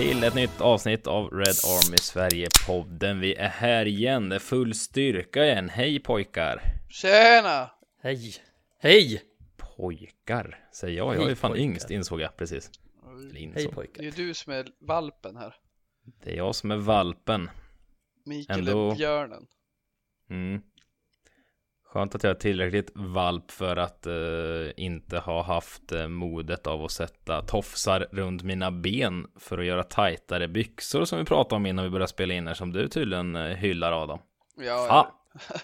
till ett nytt avsnitt av Red Army Sverige-podden. Vi är här igen, det är full styrka igen. Hej pojkar! Tjena! Hej! Hej! Pojkar, säger jag. Jag är fan pojkar. yngst, insåg jag precis. Eller Hej insåg. pojkar! Det är du som är valpen här. Det är jag som är valpen. Mikael Ändå- är björnen. Mm. Skönt att jag är tillräckligt valp för att eh, inte ha haft eh, modet av att sätta tofsar runt mina ben för att göra tajtare byxor som vi pratade om innan vi började spela in här som du tydligen eh, hyllar Adam. Ja, Fan,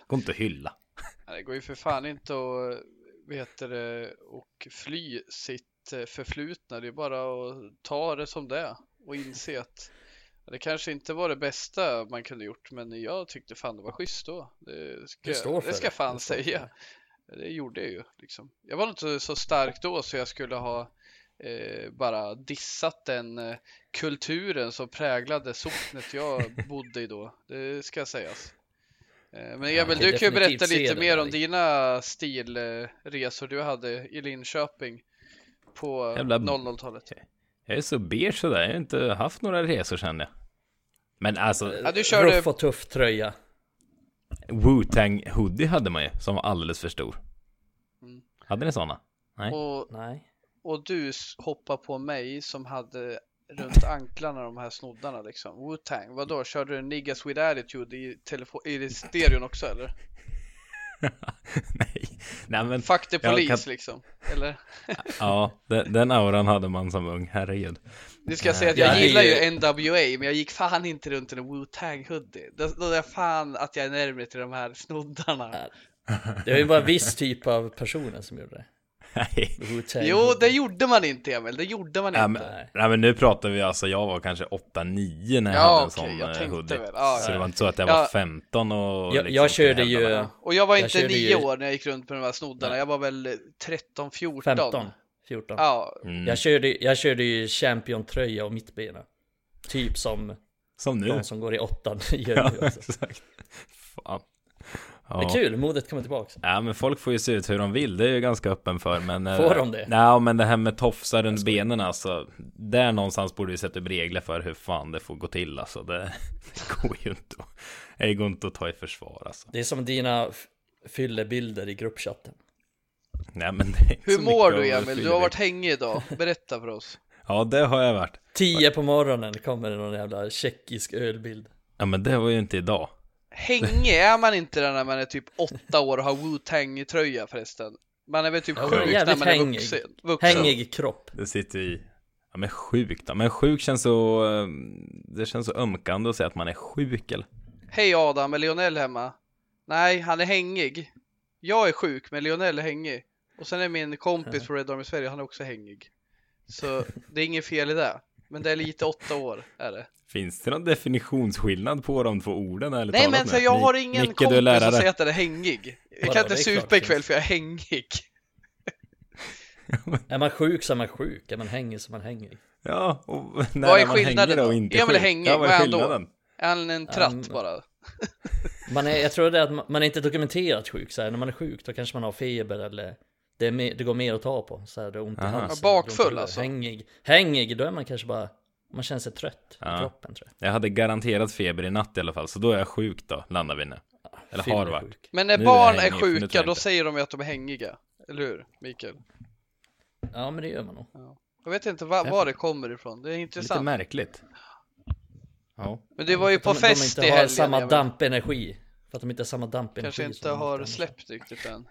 går inte att hylla. det går ju för fan inte att vet det, och fly sitt eh, förflutna. Det är bara att ta det som det är och inse att det kanske inte var det bästa man kunde gjort, men jag tyckte fan det var schysst då. Det ska, för det ska det. fan för säga. Det gjorde jag ju liksom. Jag var inte så stark då så jag skulle ha eh, bara dissat den eh, kulturen som präglade socknet jag bodde i då. Det ska sägas. Eh, men Ja, Emil, kan du kan ju berätta lite det mer om i- dina stilresor du hade i Linköping på Jävla- 00-talet. Jag är så beige sådär, jag har inte haft några resor känner jag. Men alltså, Ja, du körde- Ruff och tuff tröja. Wu-Tang hoodie hade man ju, som var alldeles för stor. Mm. Hade ni sådana? Nej. Och, Nej. och du hoppade på mig som hade runt anklarna de här snoddarna liksom. Wu-Tang, vadå? Körde du Niggas with attitude i, telefo- i stereon också eller? Nej. Nej men, Fuck the police kan- liksom. Eller? ja, den, den auran hade man som ung, herregud. Nu ska jag säga att jag Jag gillar ju- NWA, men jag gick fan inte runt i en Wu-Tang hoodie. Då, då är jag fan att jag är närmare till de här snoddarna. Det var ju bara en viss typ av personer som gjorde det. Nej. Jo, det gjorde man inte Emil, det gjorde man Ja, inte. men, Nej. men nu pratar vi alltså, jag var kanske 8-9 när jag Ja, hade en okej, sån jag eh, tänkte hoodie. väl. Ja, så det var inte så att jag Ja. var 15 och Jag- liksom jag körde ju-. Och jag var inte körde nio ju- år när jag gick runt med de här snoddarna, jag var väl 13-14. 15, 14. Ja, Mm. Jag, körde, jag körde ju Champion-tröja och mittbena. Typ som Som nu. de som går i åttan gör Ja, nu exakt. Fan. Ja. Det är kul, modet kommer tillbaks. Ja men folk får ju se ut hur de vill, det är jag ganska öppen för men eh, Får de det? Nej men det här med tofsar runt benen alltså Där någonstans borde vi sätta upp regler för hur fan det får gå till alltså Det, det går ju inte att, Det går inte att ta i försvar alltså Det är som dina fyllebilder i gruppchatten. Nej men det är inte hur mår du Emil? Du har varit hängig idag, berätta för oss. Ja det har jag varit Tio på morgonen kommer det någon jävla tjeckisk ölbild. Ja men det var ju inte idag Hängig, är man inte när man är typ åtta år och har Wu-Tang-tröja förresten? Man är väl typ Ja, sjuk när man är hängig. vuxen. vuxen. Hängig kropp. Det sitter i Ja men sjuk då, men sjuk känns så eh, Det känns så ömkande att säga att man är sjuk eller Hej Adam, är Lionel hemma? Nej, han är hängig. Jag är sjuk, men Lionel är hängig. Och sen är min kompis på Red Army Sverige, han är också hängig. Så det är inget fel i det. Men det är lite åtta år, är det. Finns det någon definitionsskillnad på de två orden eller Nej men så jag har ingen Micke, du är kompis lärare. som säger att den är hängig. Jag kan inte är supa ikväll för jag är hängig. Är man sjuk så är man sjuk, är man hängig så är man hängig. Ja, och när Vad är man skillnaden hänger då? inte är sjuk? hängig, Ja, vad är är han då? skillnaden? Är han en tratt Um, bara? Man är, jag tror det är att man, man är inte dokumenterat sjuk så här. När man är sjuk då kanske man har feber eller det, är mer, det går mer att ta på. Så här, det är ont i halsen. Ja, bakfull är alltså. Hängig. Hängig, då är man kanske bara, man känner sig trött Ja. i kroppen tror jag. Jag hade garanterat feber i natt i alla fall, så då är jag sjuk då, landar vi nu. Eller har Fyllersjuk. varit. Men när Nu är barn är tror sjuka, då säger de ju att de är hängiga. Eller hur, Mikael? Ja men det gör man nog. Jag vet inte var, var det kommer ifrån. Det är Lite intressant. märkligt. Ja. Men det var ju på de, fest de i inte har helgen. samma dampenergi. För att de inte har samma dampenergi. Kanske inte har släppt riktigt än.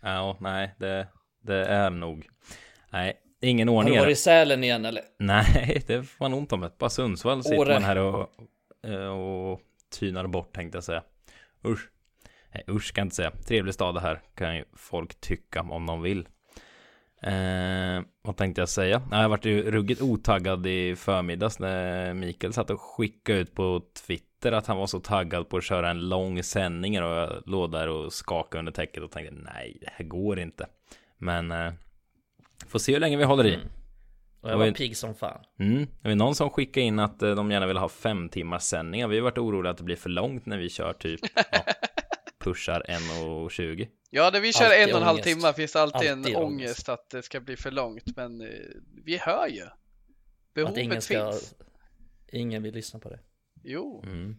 Ja, nej, det, det är nog. Nej, ingen Har ordning du är varit i Sälen igen eller? Nej, det får man ont om det. Bara Sundsvall sitter Åre. man här och, eh, och tynar bort tänkte jag säga. Usch. Nej, usch ska jag inte säga. Trevlig stad det här kan ju folk tycka om de vill. Eh, vad tänkte jag säga? Jag varit ju ruggigt otaggad i förmiddags när Mikael satt och skickade ut på Twitter att han var så taggad på att köra en lång sändning och jag låg där och skakade under täcket och tänkte nej, det här går inte. Men eh, får se hur länge vi håller i. Mm. Och jag Oj. var pigg som fan. Mm. Det var någon som skickade in att eh, de gärna vill ha fem timmars sändningar. Vi har varit oroliga att det blir för långt när vi kör typ ja, pushar 1.20. Ja, när vi kör Alltid en och en halv timme finns det alltid, Alltid en ångest. ångest att det ska bli för långt. Men eh, vi hör ju. Behovet Att ingen ska, finns. ingen vill lyssna på det. Jo, Mm.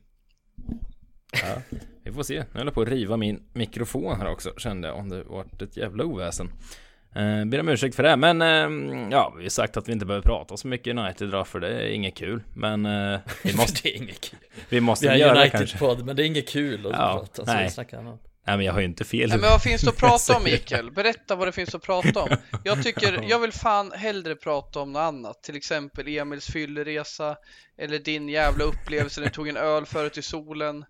Ja, vi får se. Nu håller jag på att riva min mikrofon här också, kände jag, om det vart ett jävla oväsen. Eh, ber om ursäkt för det, men eh, ja, vi har sagt att vi inte behöver prata så mycket United idag, för det är inget kul. Men eh, vi måste, det är inget kul. vi måste Vi göra det kanske. United-podd, men det är inget kul att Ja, prata. Så nej. vi snackar annat. Nej, men jag har ju inte fel. Nej, men vad finns det att prata om Mikael? Berätta vad det finns att prata om. Jag tycker, jag vill fan hellre prata om något annat. Till exempel Emils fylleresa eller din jävla upplevelse när du tog en öl förut i solen.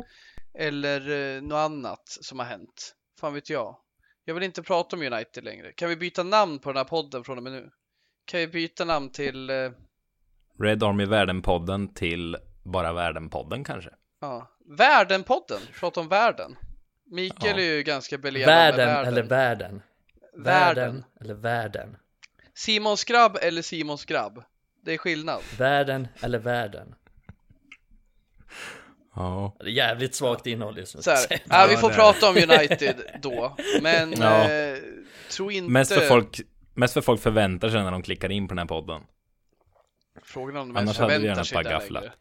Eller eh, något annat som har hänt. Fan vet jag. Jag vill inte prata om United längre. Kan vi byta namn på den här podden från och med nu? Kan vi byta namn till, eh, Red Army Världen-podden till bara Världen-podden kanske. ja, Världen-podden? Prata om världen. Mikael Ja. är ju ganska belevande med Världen världen. eller världen? Världen. eller världen? Simons grabb eller Simons grabb? Det är skillnad. Världen eller världen? Ja. Det är jävligt svagt innehåll just nu. Så här, ja, vi får det prata om United då, men Ja. eh, tro inte... Mest för folk Mest för folk förväntar sig när de klickar in på den här podden. Frågan om de Annars hade vi gärna sig bara det gafflat. längre.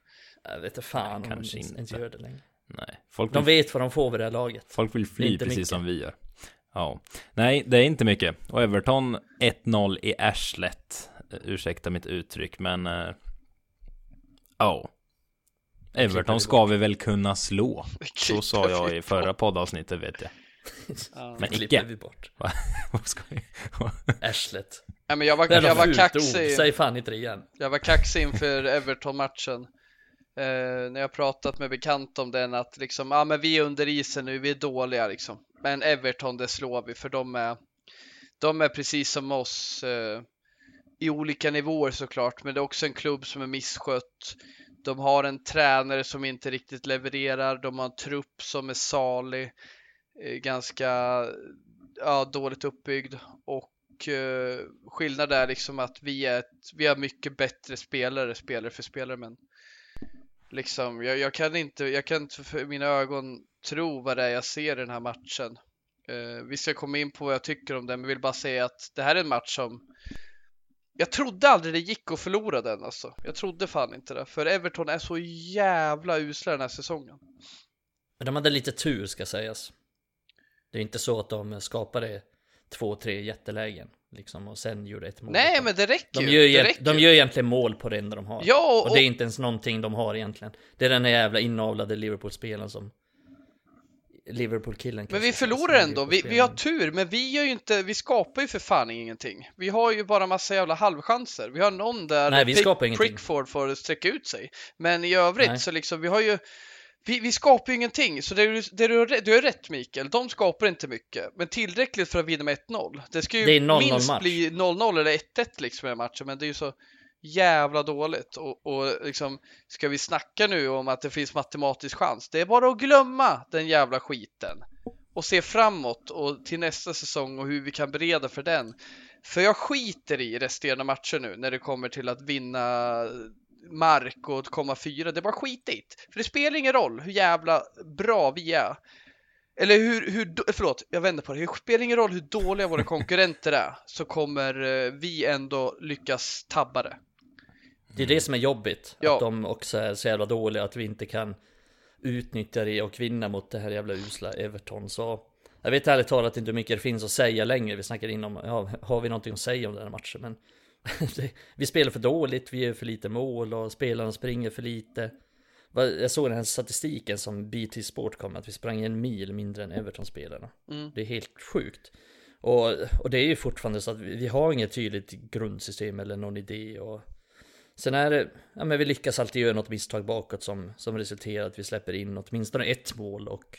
Jag vet inte fan om Kanske de inte, inte. gör det längre. Nej, folk De vill, vet vad de får vid det här laget. folk vill fly precis mycket. som vi gör. Ja. Nej, det är inte mycket. Och Everton 1-0 i arslet. Ursäkta mitt uttryck, men... eh, Ja. klipper Everton ska vi väl kunna slå. Så sa jag i förra poddavsnittet vet jag. Ja. Men klipper icke. vi bort. Vad ska vi? Arslet. Nej, men jag var, jag var kaxig. Säg fan inte det igen. Jag var kaxig inför Everton-matchen. Eh, när jag pratat med bekanta om den att liksom, ja men vi är under isen nu, vi är dåliga liksom. Men Everton det slår vi för de är, de är precis som oss eh, i olika nivåer såklart. Men det är också en klubb som är misskött. De har en tränare som inte riktigt levererar. De har en trupp som är salig, eh, ganska ja, dåligt uppbyggd och eh, är liksom att vi är ett, vi har mycket bättre spelare, spelare för spelare, men liksom jag, jag kan inte, jag kan inte för mina ögon tro vad det är jag ser i den här matchen. Eh, vi ska komma in på vad jag tycker om den, men vill bara säga att det här är en match som jag trodde aldrig det gick att förlora den alltså. Jag trodde fan inte det, för Everton är så jävla usla den här säsongen. Men de hade lite tur ska sägas. Det är inte så att de skapade två, tre jättelägen. Liksom, och sen gjorde ett mål. Nej, men det räcker de ju. gör, det räcker de gör egentligen mål på det enda de har. Ja, Och det är inte ens någonting de har egentligen. Det är den här jävla inavlade Liverpool-spelaren som... Liverpool-killen Men vi förlorar ändå. Vi, vi har tur, men vi gör ju inte, vi skapar ju för fan ingenting. Vi har ju bara massa jävla halvchanser. Vi har någon där Nej, vi Pick- skapar ingenting. Pickford får sträcka ut sig. Men i övrigt Nej. så liksom, vi har ju vi, vi skapar ju ingenting, så det, är- det, är- du har rätt Mikael, de skapar inte mycket, men tillräckligt för att vinna med 1-0. Det ska ju Det är 0-0 minst match. bli 0-0 eller 1-1 liksom i matchen, men det är ju så jävla dåligt. Och, och liksom, ska vi snacka nu om att det finns matematisk chans? Det är bara att glömma den jävla skiten och se framåt och till nästa säsong och hur vi kan bereda för den. För jag skiter i resterande matcher nu när det kommer till att vinna mark och komma fyra. Det är bara skitigt. För det spelar ingen roll hur jävla bra vi är. Eller hur, hur förlåt, jag vänder på det. Det spelar ingen roll hur dåliga våra konkurrenter är så kommer eh, vi ändå lyckas tabba det. Det är det som är jobbigt. Ja. Att de också är så jävla dåliga att vi inte kan utnyttja det och vinna mot det här jävla usla Everton. Så jag vet ärligt talat inte hur mycket det finns att säga längre. Vi snackar in om, ja, har vi någonting att säga om den här matchen? Men det, vi spelar för dåligt, vi gör för lite mål och spelarna springer för lite. Jag såg den här statistiken som BT Sport kom att vi sprang en mil mindre än Everton-spelarna. Mm. Det är helt sjukt. Och, och det är ju fortfarande så att vi, vi har inget tydligt grundsystem eller någon idé. Och sen är det, ja men vi lyckas alltid göra något misstag bakåt som, som resulterar att vi släpper in åtminstone ett mål och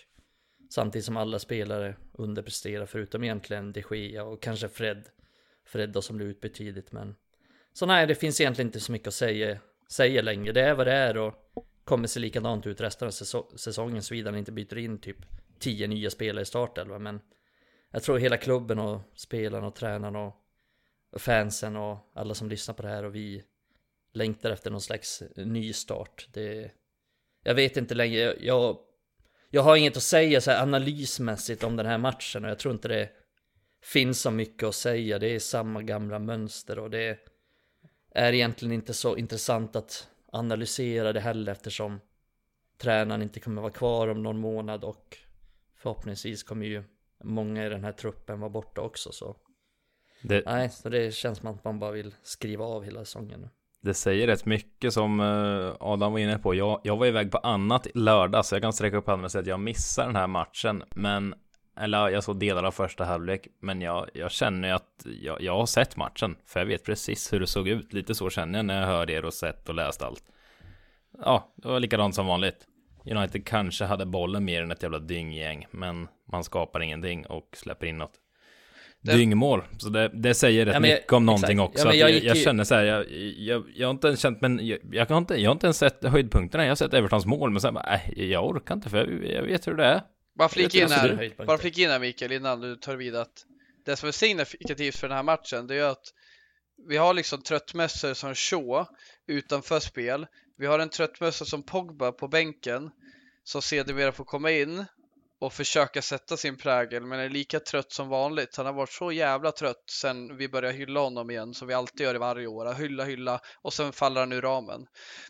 samtidigt som alla spelare underpresterar förutom egentligen de Gea och kanske Fred. Fred då som blev utbytt tidigt men så nej, det finns egentligen inte så mycket att säga, säga längre. Det är vad det är och kommer se likadant ut resten av säsongen såvida han inte byter in typ 10 nya spelare i startelva men jag tror hela klubben och spelarna och tränarna och fansen och alla som lyssnar på det här och vi längtar efter någon slags ny start. Det, jag vet inte längre, jag, jag, har inget att säga så analysmässigt om den här matchen och jag tror inte det finns så mycket att säga. Det är samma gamla mönster och det är egentligen inte så intressant att analysera det heller eftersom tränaren inte kommer vara kvar om någon månad och förhoppningsvis kommer ju många i den här truppen vara borta också så. Det... Nej, så det känns som att man bara vill skriva av hela säsongen. Det säger rätt mycket som eh, Adam var inne på. Jag, jag var iväg på annat lördag så jag kan sträcka upp handen och säga att jag missar den här matchen. Men eller jag såg delar av första halvlek, men jag, jag känner att jag, jag har sett matchen, för jag vet precis hur det såg ut. Lite så känner jag när jag hör er och sett och läst allt. Ja, det var likadant som vanligt. United kanske hade bollen mer än ett jävla dynggäng, men man skapar ingenting och släpper in något det... dyngmål. Så det, det säger rätt ja, jag, mycket om någonting exakt. också. Ja, jag, jag, jag, känner så här, jag, jag, jag har inte ens känt, men jag, jag, har inte, jag har inte ens sett höjdpunkterna. Jag har sett Evertons mål, men sen bara, äh, jag orkar inte för jag, jag vet hur det är. Bara flika in här, bara flika in här Mikael innan du tar vid att det som är signifikativt för den här matchen det är att vi har liksom tröttmössor som Shaw utanför spel. Vi har en tröttmössa som Pogba på bänken som sedermera får komma in och försöka sätta sin prägel men är lika trött som vanligt. Han har varit så jävla trött sen vi började hylla honom igen som vi alltid gör i varje år. Hylla, hylla och sen faller han ur ramen.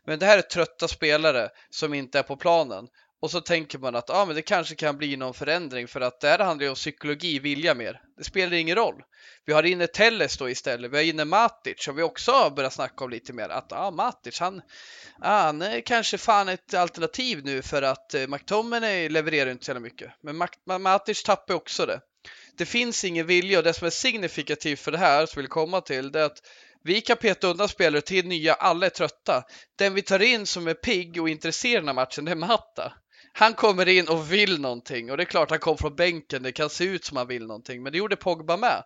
Men det här är trötta spelare som inte är på planen och så tänker man att ah, men det kanske kan bli någon förändring för att det här handlar ju om psykologi, vilja mer. Det spelar ingen roll. Vi har inne Telles då istället. Vi har inne Matic som vi också har börjat snacka om lite mer att ah, Matic han, ah, han är kanske fan ett alternativ nu för att eh, McTominay levererar inte så jävla mycket. Men Matic tappar också det. Det finns ingen vilja och det som är signifikativt för det här som vi vill komma till det är att vi kan peta undan spelare till nya, alla är trötta. Den vi tar in som är pigg och intresserad av matchen, det är Matta. Han kommer in och vill någonting och det är klart han kom från bänken. Det kan se ut som han vill någonting, men det gjorde Pogba med.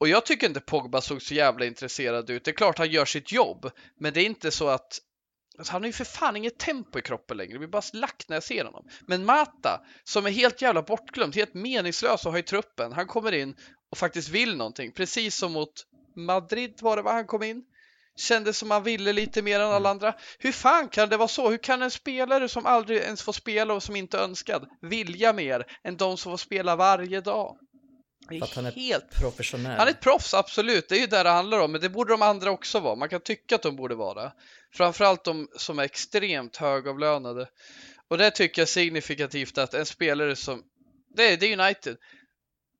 Och jag tycker inte Pogba såg så jävla intresserad ut. Det är klart han gör sitt jobb, men det är inte så att Alltså han har ju för fan inget tempo i kroppen längre. Det blir bara lagt när jag ser honom. Men Mata, som är helt jävla bortglömd, helt meningslös och har i truppen. Han kommer in och faktiskt vill någonting. Precis som mot Madrid var det va han kom in. Kändes som han ville lite mer än alla mm. andra. Hur fan kan det vara så? Hur kan en spelare som aldrig ens får spela och som inte är önskad vilja mer än de som får spela varje dag? Att han är helt professionell. Han är ett proffs, absolut. Det är ju där det handlar om, men det borde de andra också vara. Man kan tycka att de borde vara. Framförallt de som är extremt högavlönade. Och det tycker jag är signifikativt att en spelare som det är, det är United.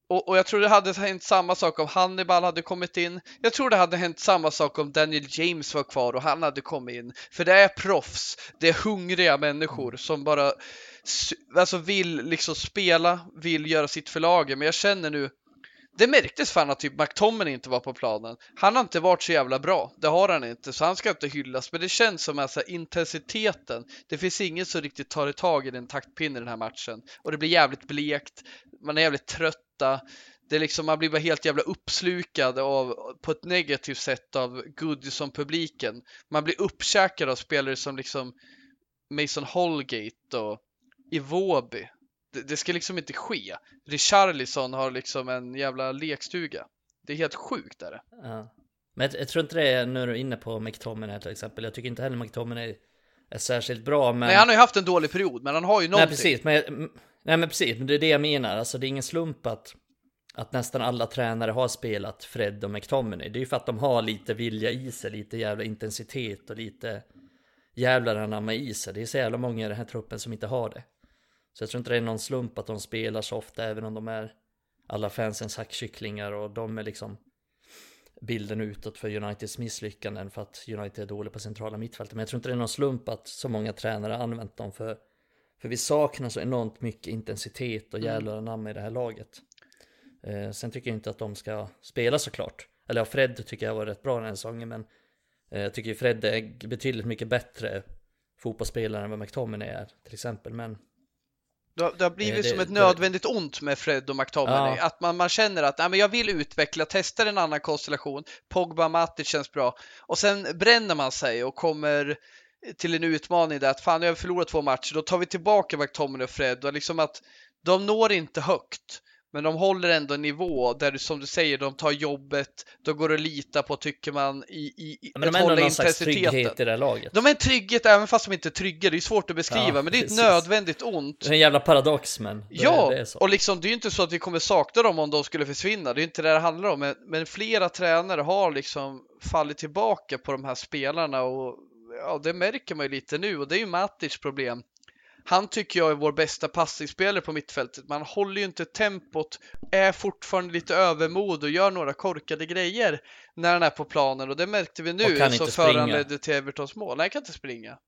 Och, och, jag tror det hade hänt samma sak om Hannibal hade kommit in. Jag tror det hade hänt samma sak om Daniel James var kvar och han hade kommit in. För det är proffs, det är hungriga människor mm. som bara alltså vill liksom spela, vill göra sitt för laget. Men jag känner nu, det märktes fan att typ McTominay inte var på planen. Han har inte varit så jävla bra, det har han inte, så han ska inte hyllas. Men det känns som alltså intensiteten. Det finns ingen som riktigt tar tag i den taktpinnen i den här matchen och det blir jävligt blekt. Man är jävligt trött detta. Det är liksom, man blir bara helt jävla uppslukad av, på ett negativt sätt av Goodison-publiken. Man blir uppkäkad av spelare som liksom Mason Holgate och Iwobi. Det, det ska liksom inte ske. Richarlison har liksom en jävla lekstuga. Det är helt sjukt är det. Ja. Men jag, jag, tror inte det är, nu är du inne på McTominay till exempel. Jag tycker inte heller McTominay är särskilt bra. Men... Nej, han har ju haft en dålig period, men han har ju någonting. Nej, precis. Men Nej men precis, men det är det jag menar. Alltså det är ingen slump att, att nästan alla tränare har spelat Fred och McTominay. Det är ju för att de har lite vilja i sig, lite jävla intensitet och lite jävlar anamma i sig. Det är så jävla många i den här truppen som inte har det. Så jag tror inte det är någon slump att de spelar så ofta, även om de är alla fansens hackkycklingar och de är liksom bilden utåt för Uniteds misslyckanden för att United är dåliga på centrala mittfältet. Men jag tror inte det är någon slump att så många tränare har använt dem för för vi saknar så enormt mycket intensitet och mm. jävlar namn i det här laget. Eh, sen tycker jag inte att de ska spela såklart. Eller ja, Fred tycker jag var rätt bra den här säsongen, men eh, jag tycker ju Fred är betydligt mycket bättre fotbollsspelare än vad McTominay är till exempel. Men det har, det har blivit det, som ett nödvändigt det, ont med Fred och McTominay. Ja. Att man, man känner att nej, men jag vill utveckla, testa en annan konstellation. Pogba Matic känns bra. Och sen bränner man sig och kommer till en utmaning där att fan, jag har förlorat två matcher, då tar vi tillbaka McTominay och Fred och liksom att de når inte högt. Men de håller ändå en nivå där du som du säger, de tar jobbet, då går det att lita på tycker man i, i Ja, men de att ändå hålla intensiteten. i det laget. De är en trygghet även fast de inte är trygga, det är svårt att beskriva, Ja, men det är ett nödvändigt ont. Det är en jävla paradox men. det, Ja, det så. och liksom det är ju inte så att vi kommer sakna dem om de skulle försvinna. Det är inte det det handlar om. Men, men flera tränare har liksom fallit tillbaka på de här spelarna och ja, det märker man ju lite nu och det är ju Matic problem. Han tycker jag är vår bästa passningsspelare på mittfältet. Man håller ju inte tempot, är fortfarande lite övermod och gör några korkade grejer när han är på planen och det märkte vi nu som föranledde till Evertons mål. Nej, han kan inte springa.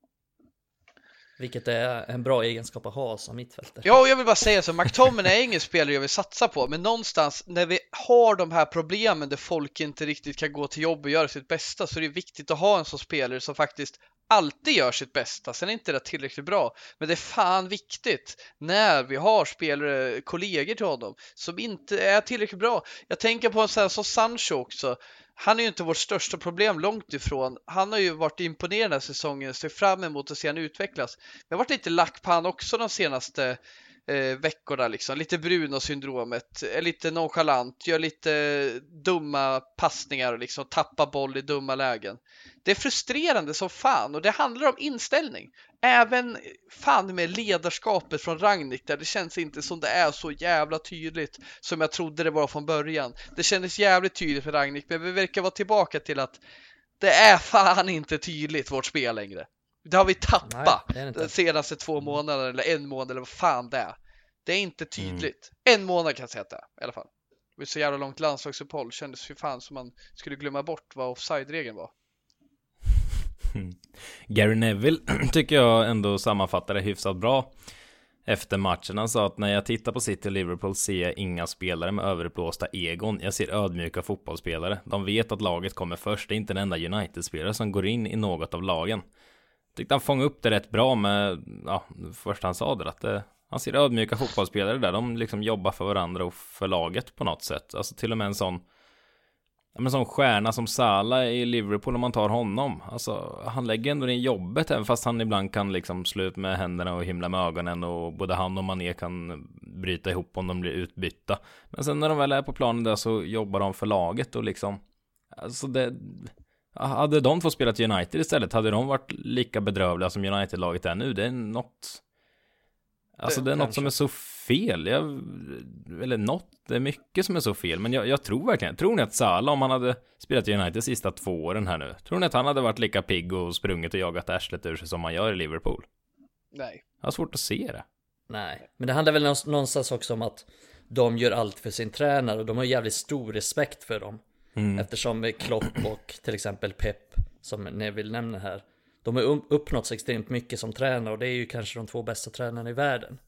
Vilket är en bra egenskap att ha som mittfältare. Ja, och jag vill bara säga så, McTominay är ingen spelare jag vill satsa på, men någonstans när vi har de här problemen där folk inte riktigt kan gå till jobb och göra sitt bästa så är det viktigt att ha en sån spelare som faktiskt alltid gör sitt bästa. Sen är inte det tillräckligt bra, men det är fan viktigt när vi har spelare, kollegor till honom som inte är tillräckligt bra. Jag tänker på en sån här som Sancho också. Han är ju inte vårt största problem långt ifrån. Han har ju varit imponerande den här säsongen, ser fram emot att se han utvecklas. Men jag har varit lite lack på han också de senaste eh, veckorna liksom. Lite Bruno-syndromet, är lite nonchalant, gör lite dumma passningar och liksom tappar boll i dumma lägen. Det är frustrerande som fan och det handlar om inställning. Även fan med ledarskapet från Ragnik där det känns inte som det är så jävla tydligt som jag trodde det var från början. Det kändes jävligt tydligt för Ragnik men vi verkar vara tillbaka till att det är fan inte tydligt vårt spel längre. Det har vi tappat Nej, de senaste två månaderna eller en månad eller vad fan det är. Det är inte tydligt. Mm. En månad kan jag säga att det är i alla fall. Det var så jävla långt landslagsuppehåll kändes ju fan som man skulle glömma bort vad offside-regeln var. Gary Neville tycker jag ändå sammanfattar det hyfsat bra efter matchen. Han sa att när jag tittar på City och Liverpool ser jag inga spelare med överblåsta egon. Jag ser ödmjuka fotbollsspelare. De vet att laget kommer först. Det är inte den enda United-spelare som går in i något av lagen. Tyckte han fångade upp det rätt bra med, ja, först han sa det, att det, han ser ödmjuka fotbollsspelare där. De liksom jobbar för varandra och för laget på något sätt. Alltså till och med en sån Ja, men sån stjärna som Salah i Liverpool om man tar honom. Alltså, han lägger ändå in jobbet även fast han ibland kan liksom slå ut med händerna och himla med ögonen och både han och Mané kan bryta ihop om de blir utbytta. Men sen när de väl är på planen där så jobbar de för laget och liksom Alltså det hade de två spelat United istället hade de varit lika bedrövliga som United-laget är nu. Det är något Alltså Det- det är något kanske. som är så fel. Jag, eller något, det är mycket som är så fel. Men jag, jag tror verkligen, tror ni att Salah om han hade spelat i United de sista två åren här nu. Tror ni att han hade varit lika pigg och sprungit och jagat arslet ur sig som han gör i Liverpool? Nej. Jag har svårt att se det. Nej, men det handlar väl någonstans också om att de gör allt för sin tränare och de har jävligt stor respekt för dem. Mm. Eftersom Klopp och till exempel Pep, som Neville nämner här, de har uppnått så extremt mycket som tränare och det är ju kanske de två bästa tränarna i världen.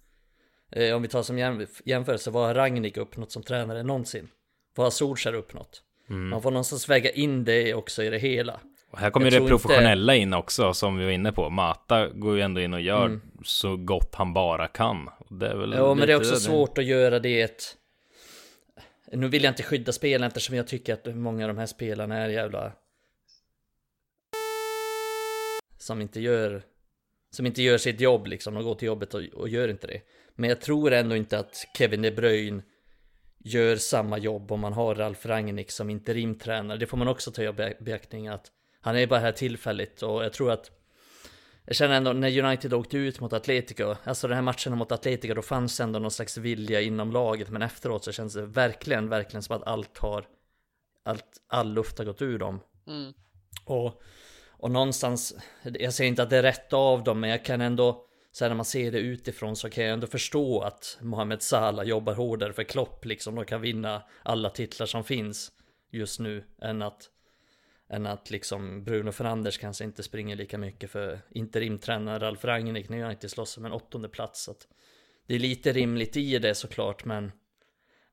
Eh, om vi tar som jäm- jämförelse, vad har Rangnick uppnått som tränare någonsin? Vad har Solskjaer uppnått? Mm. Man får någonstans väga in det också i det hela. Och här kommer ju det tror inte- professionella in också, som vi var inne på. Mata går ju ändå in och gör Mm. så gott han bara kan. Det är väl Ja, men det är också svårt att göra det ett... Nu vill jag inte skydda spelarna eftersom jag tycker att många av de här spelarna är jävla... Som inte gör... Som inte gör sitt jobb liksom, de går till jobbet och, och gör inte det. Men jag tror ändå inte att Kevin De Bruyne gör samma jobb om man har Ralf Rangnick som interimtränare. Det får man också ta i beaktning att han är bara här tillfälligt och jag tror att jag känner ändå när United åkte ut mot Atletico, alltså den här matchen mot Atletico, då fanns ändå någon slags vilja inom laget, men efteråt så känns det verkligen, verkligen som att allt har, allt, all luft har gått ur dem. Mm. Och, och någonstans, jag säger inte att det är rätt av dem, men jag kan ändå, så här när man ser det utifrån så kan jag ändå förstå att Mohamed Salah jobbar hårdare för Klopp liksom, och kan vinna alla titlar som finns just nu, än att än att liksom Bruno Fernandes kanske inte springer lika mycket för interimtränare Ralf Rangnick. När jag inte slåss om en åttonde plats. Så att det är lite rimligt i det såklart, men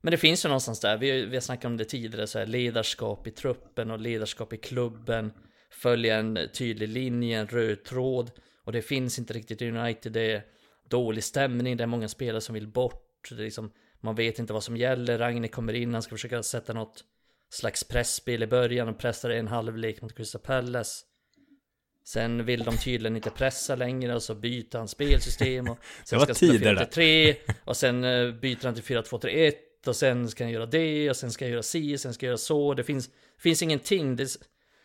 men det finns ju någonstans där, vi, vi har snackat om det tidigare, så här, ledarskap i truppen och ledarskap i klubben, följa en tydlig linje, en röd tråd, och det finns inte riktigt i United, det är dålig stämning, det är många spelare som vill bort, det är liksom, man vet inte vad som gäller, Ragnik kommer in, han ska försöka sätta något slags pressspel i början och pressar en halvlek mot Crystal Palace. Sen vill de tydligen inte pressa längre och så byter han spelsystem och sen var ska han spela tider där. 4-3 och sen eh, byter han till 4-2-3-1 och sen ska han göra det och sen ska han göra si, sen ska han göra så. Det finns, finns ingenting. Det är,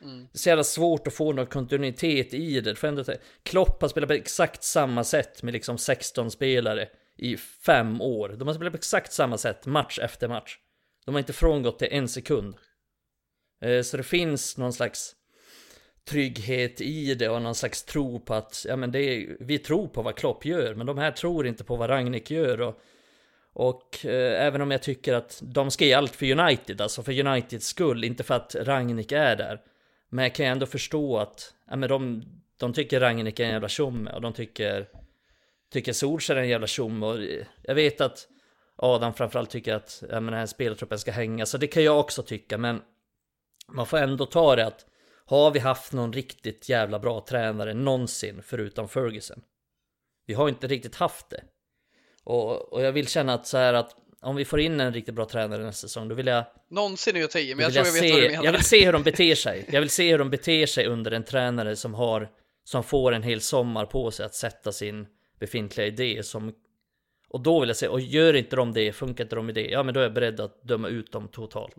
Mm. det är så jävla svårt att få någon kontinuitet i det. För ändå, Klopp har spelat på exakt samma sätt med liksom 16 spelare i fem år. De har spelat på exakt samma sätt match efter match. De har inte frångått det en sekund. Eh, så det finns någon slags trygghet i det och någon slags tro på att, ja men det är, vi tror på vad Klopp gör, men de här tror inte på vad Ragnik gör och, och eh, även om jag tycker att de ska ge allt för United, alltså för Uniteds skull, inte för att Ragnik är där. Men jag kan ju ändå förstå att, ja men de, de tycker Ragnik är en jävla tjomme och de tycker, tycker Solskjaer är en jävla tjomme och eh, jag vet att Adam framförallt tycker att ja, men den här spelartruppen ska hänga, så det kan jag också tycka, men man får ändå ta det att har vi haft någon riktigt jävla bra tränare någonsin förutom Ferguson? Vi har inte riktigt haft det. Och, och jag vill känna att så här att om vi får in en riktigt bra tränare nästa säsong, då vill jag, Någonsin är ta i, men jag tror jag vet vad du se, menar. jag vill se hur de beter sig. Jag vill se hur de beter sig under en tränare som har, som får en hel sommar på sig att sätta sin befintliga idé som och då vill jag säga, och gör inte de det, funkar inte de med det, ja men då är jag beredd att döma ut dem totalt.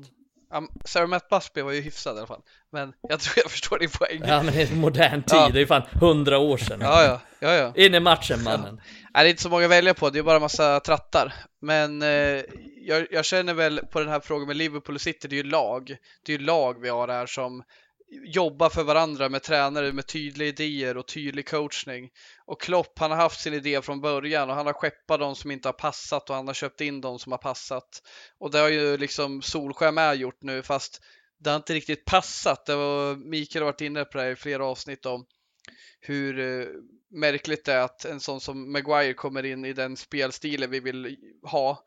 Um, Sarah Matt Busby var ju hyfsad i alla fall. Men jag tror jag förstår din poäng. Ja, Ja men i modern tid, Ja. det är fan hundra år sedan. ja, ja. ja. In i matchen mannen. Nej, det är inte så många att välja på, det är bara massa trattar. Men eh, jag, jag känner väl på den här frågan med Liverpool och City, det är ju lag. Det är ju lag vi har här som jobba för varandra med tränare med tydliga idéer och tydlig coachning. Och Klopp, han har haft sin idé från början och han har skeppat de som inte har passat och han har köpt in de som har passat. Och det har ju liksom Solskjaer med gjort nu, fast det har inte riktigt passat. Det var, Mikael har varit inne på det här i flera avsnitt om hur eh, märkligt det är att en sån som Maguire kommer in i den spelstilen vi vill ha.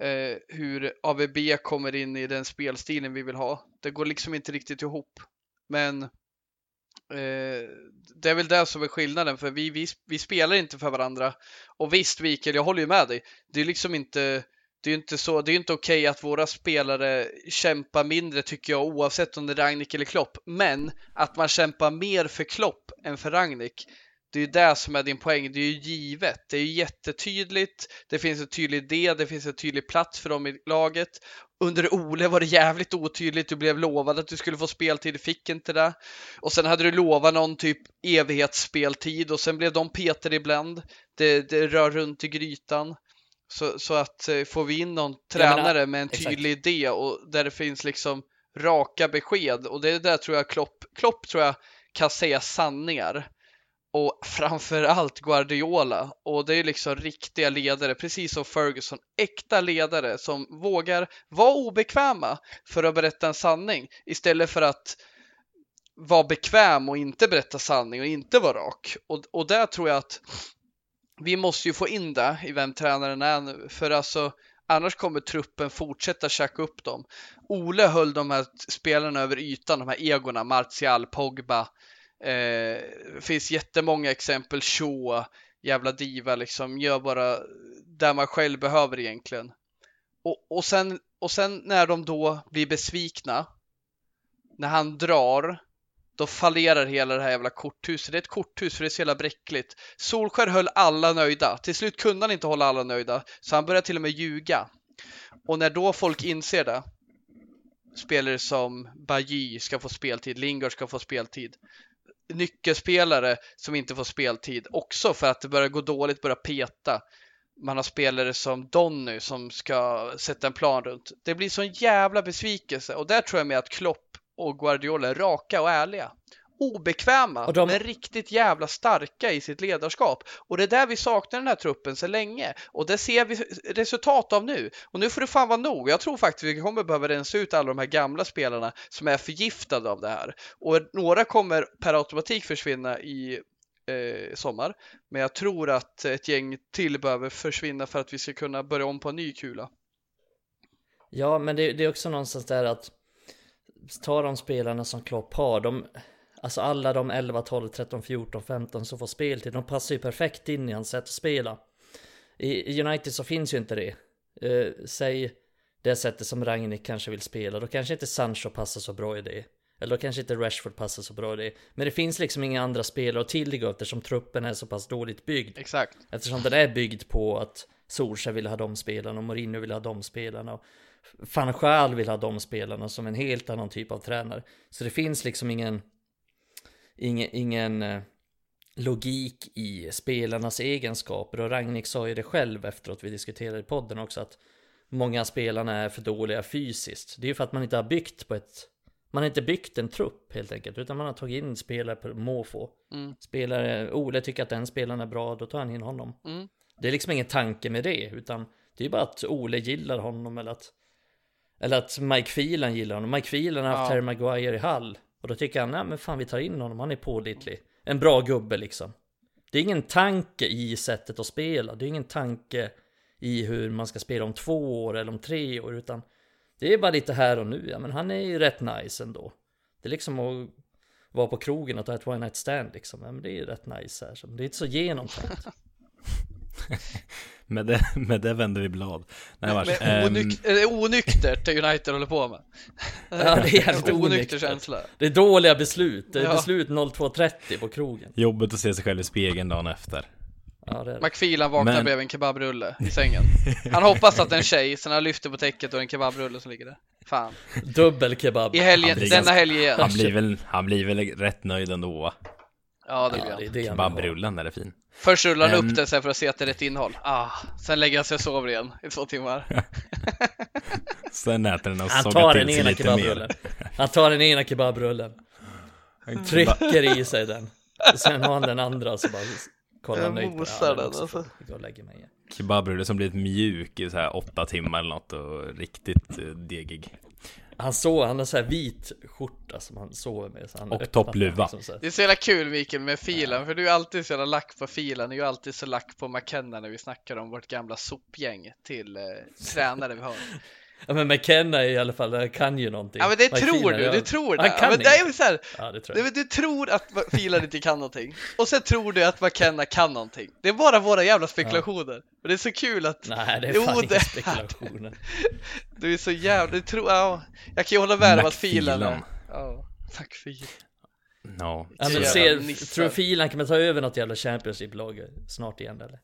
Eh, hur AVB kommer in i den spelstilen vi vill ha. Det går liksom inte riktigt ihop. Men eh, det är väl det som är skillnaden för vi, vi, vi spelar inte för varandra. Och visst Mikael, jag håller ju med dig. Det är liksom inte det är ju inte så, det är ju inte okej att våra spelare kämpar mindre tycker jag oavsett om det är Ragnik eller Klopp. Men att man kämpar mer för Klopp än för Ragnik. Det är ju det som är din poäng. Det är ju givet. Det är ju jättetydligt. Det finns en tydlig idé. Det finns en tydlig plats för dem i laget. Under Ole var det jävligt otydligt. Du blev lovad att du skulle få speltid. Du fick inte det. Och sen hade du lovat någon typ evighetsspeltid och sen blev de Peter ibland. Det, det rör runt i grytan. Så, så att eh, får vi in någon menar, tränare med en exakt. tydlig idé och där det finns liksom raka besked och det är där tror jag Klopp, Klopp tror jag kan säga sanningar. Och framför allt Guardiola och det är liksom riktiga ledare, precis som Ferguson, äkta ledare som vågar vara obekväma för att berätta en sanning istället för att vara bekväm och inte berätta sanning och inte vara rak. Och, och där tror jag att vi måste ju få in det i vem tränaren är nu, för alltså annars kommer truppen fortsätta käka upp dem. Ole höll de här spelarna över ytan, de här egorna, Martial, Pogba. Eh, det finns jättemånga exempel, Shaw, jävla diva liksom, gör bara där man själv behöver egentligen. Och, och, sen, och sen när de då blir besvikna, när han drar, då fallerar hela det här jävla korthuset. Det är ett korthus för det är så jävla bräckligt. Solskär höll alla nöjda. Till slut kunde han inte hålla alla nöjda, så han började till och med ljuga. Och när då folk inser det, spelare som Bajy ska få speltid, Lingard ska få speltid, nyckelspelare som inte får speltid också för att det börjar gå dåligt, börjar peta. Man har spelare som Donny som ska sätta en plan runt. Det blir sån jävla besvikelse och där tror jag med att Klopp och Guardiola är raka och ärliga. Obekväma, Och de- men riktigt jävla starka i sitt ledarskap. Och det är där vi saknar den här truppen så länge. Och det ser vi resultat av nu. Och nu får det fan vara nog. Jag tror faktiskt vi kommer behöva rensa ut alla de här gamla spelarna som är förgiftade av det här. Och några kommer per automatik försvinna i eh, sommar. Men jag tror att ett gäng till behöver försvinna för att vi ska kunna börja om på en ny kula. Ja, men det, det är också någonstans där att ta de spelarna som Klopp har, de, alltså alla de 11, 12, 13, 14, 15 som får speltid, de passar ju perfekt in i hans sätt att spela. I, United så finns ju inte det. Eh, säg det sättet som Ragnik kanske vill spela, då kanske inte Sancho passar så bra i det. Eller då kanske inte Rashford passar så bra i det. Men det finns liksom inga andra spelare att tillgå eftersom truppen är så pass dåligt byggd. Exakt. Eftersom den är byggd på att Solskjaer vill ha de spelarna och Mourinho vill ha de spelarna. Och van Gaal vill ha de spelarna som en helt annan typ av tränare. Så det finns liksom ingen, ingen, ingen eh, logik i spelarnas egenskaper. Och Ragnik sa ju det själv efteråt, vi diskuterade i podden också, att många spelarna är för dåliga fysiskt. Det är ju för att man inte har byggt på ett man har inte byggt en trupp helt enkelt, utan man har tagit in spelare på måfå. Mm. Spelare, Ole tycker att den spelaren är bra, då tar han in honom. Mm. Det är liksom ingen tanke med det, utan det är bara att Ole gillar honom eller att eller att Mike Phelan gillar honom. Mike Phelan har haft Ja. Harry Maguire i Hall. Och då tycker han, nej men fan vi tar in honom, han är pålitlig. En bra gubbe liksom. Det är ingen tanke i sättet att spela. Det är ingen tanke i hur man ska spela om två år eller om tre år. Utan det är bara lite här och nu. Ja men han är ju rätt nice ändå. Det är liksom att vara på krogen och ta ett one night stand liksom. Ja, men det är ju rätt nice här. Så det är inte så genomtänkt. Med det, med det vänder vi blad. Nej, vars. Med Ehm, onyk- eller onyktert det United håller på med. Ja, det är jävligt Onykter känsla. Det är dåliga beslut. Det är Ja. beslut 02.30 på krogen. jobbet att se sig själv i spegeln dagen efter. Ja, det det. McFeelan vaknar Men- bredvid en kebabrulle i sängen. Han hoppas att det är en tjej, sen han lyfter på täcket och det en kebabrulle som ligger där. Fan. Dubbel kebab. I helgen, Han blir denna ganska- helg igen. Han blir väl, han blir väl rätt nöjd ändå va? Ja, det blir det är han. det. Kebabrullen är fin. Först rullar han Ehm. upp den sen för att se att det är rätt innehåll. Ah, sen lägger han sig och sover igen i två timmar. Sen äter den och Han tar den ena kebabrullen. Han tar den ena kebabrullen. Trycker i sig den. Och sen har han den andra och så bara kollar han nöjt på den. den, alltså. och lägga mig igen. Kebabrulle som blivit mjuk i så här åtta timmar eller något och riktigt eh, degig. Han sover, han har så här vit skjorta som han sover med. Så han Och toppluva. liksom så här. Det är så jävla kul Mikael med filen, för du är alltid så jävla lack på filen. Du är alltid så lack på McKenna när vi snackar om vårt gamla sopgäng till eh, tränare vi har. Ja men McKenna i alla fall, han kan ju någonting. Ja men det tror du, du tror Han det. kan Ja, men det är så här, Ja det tror Nej, jag. men du tror att filen inte kan någonting. Och sen tror du att McKenna kan någonting. Det är bara våra jävla spekulationer. Och det är så kul att Nej det är Jo, fan det inga spekulationer. du är så jävla, du tror, ja, jag kan ju hålla med om att filen är, ja, McFilan. Ja, Ja men ser, tror Filan kan man ta över något jävla Champions League-lag snart igen eller?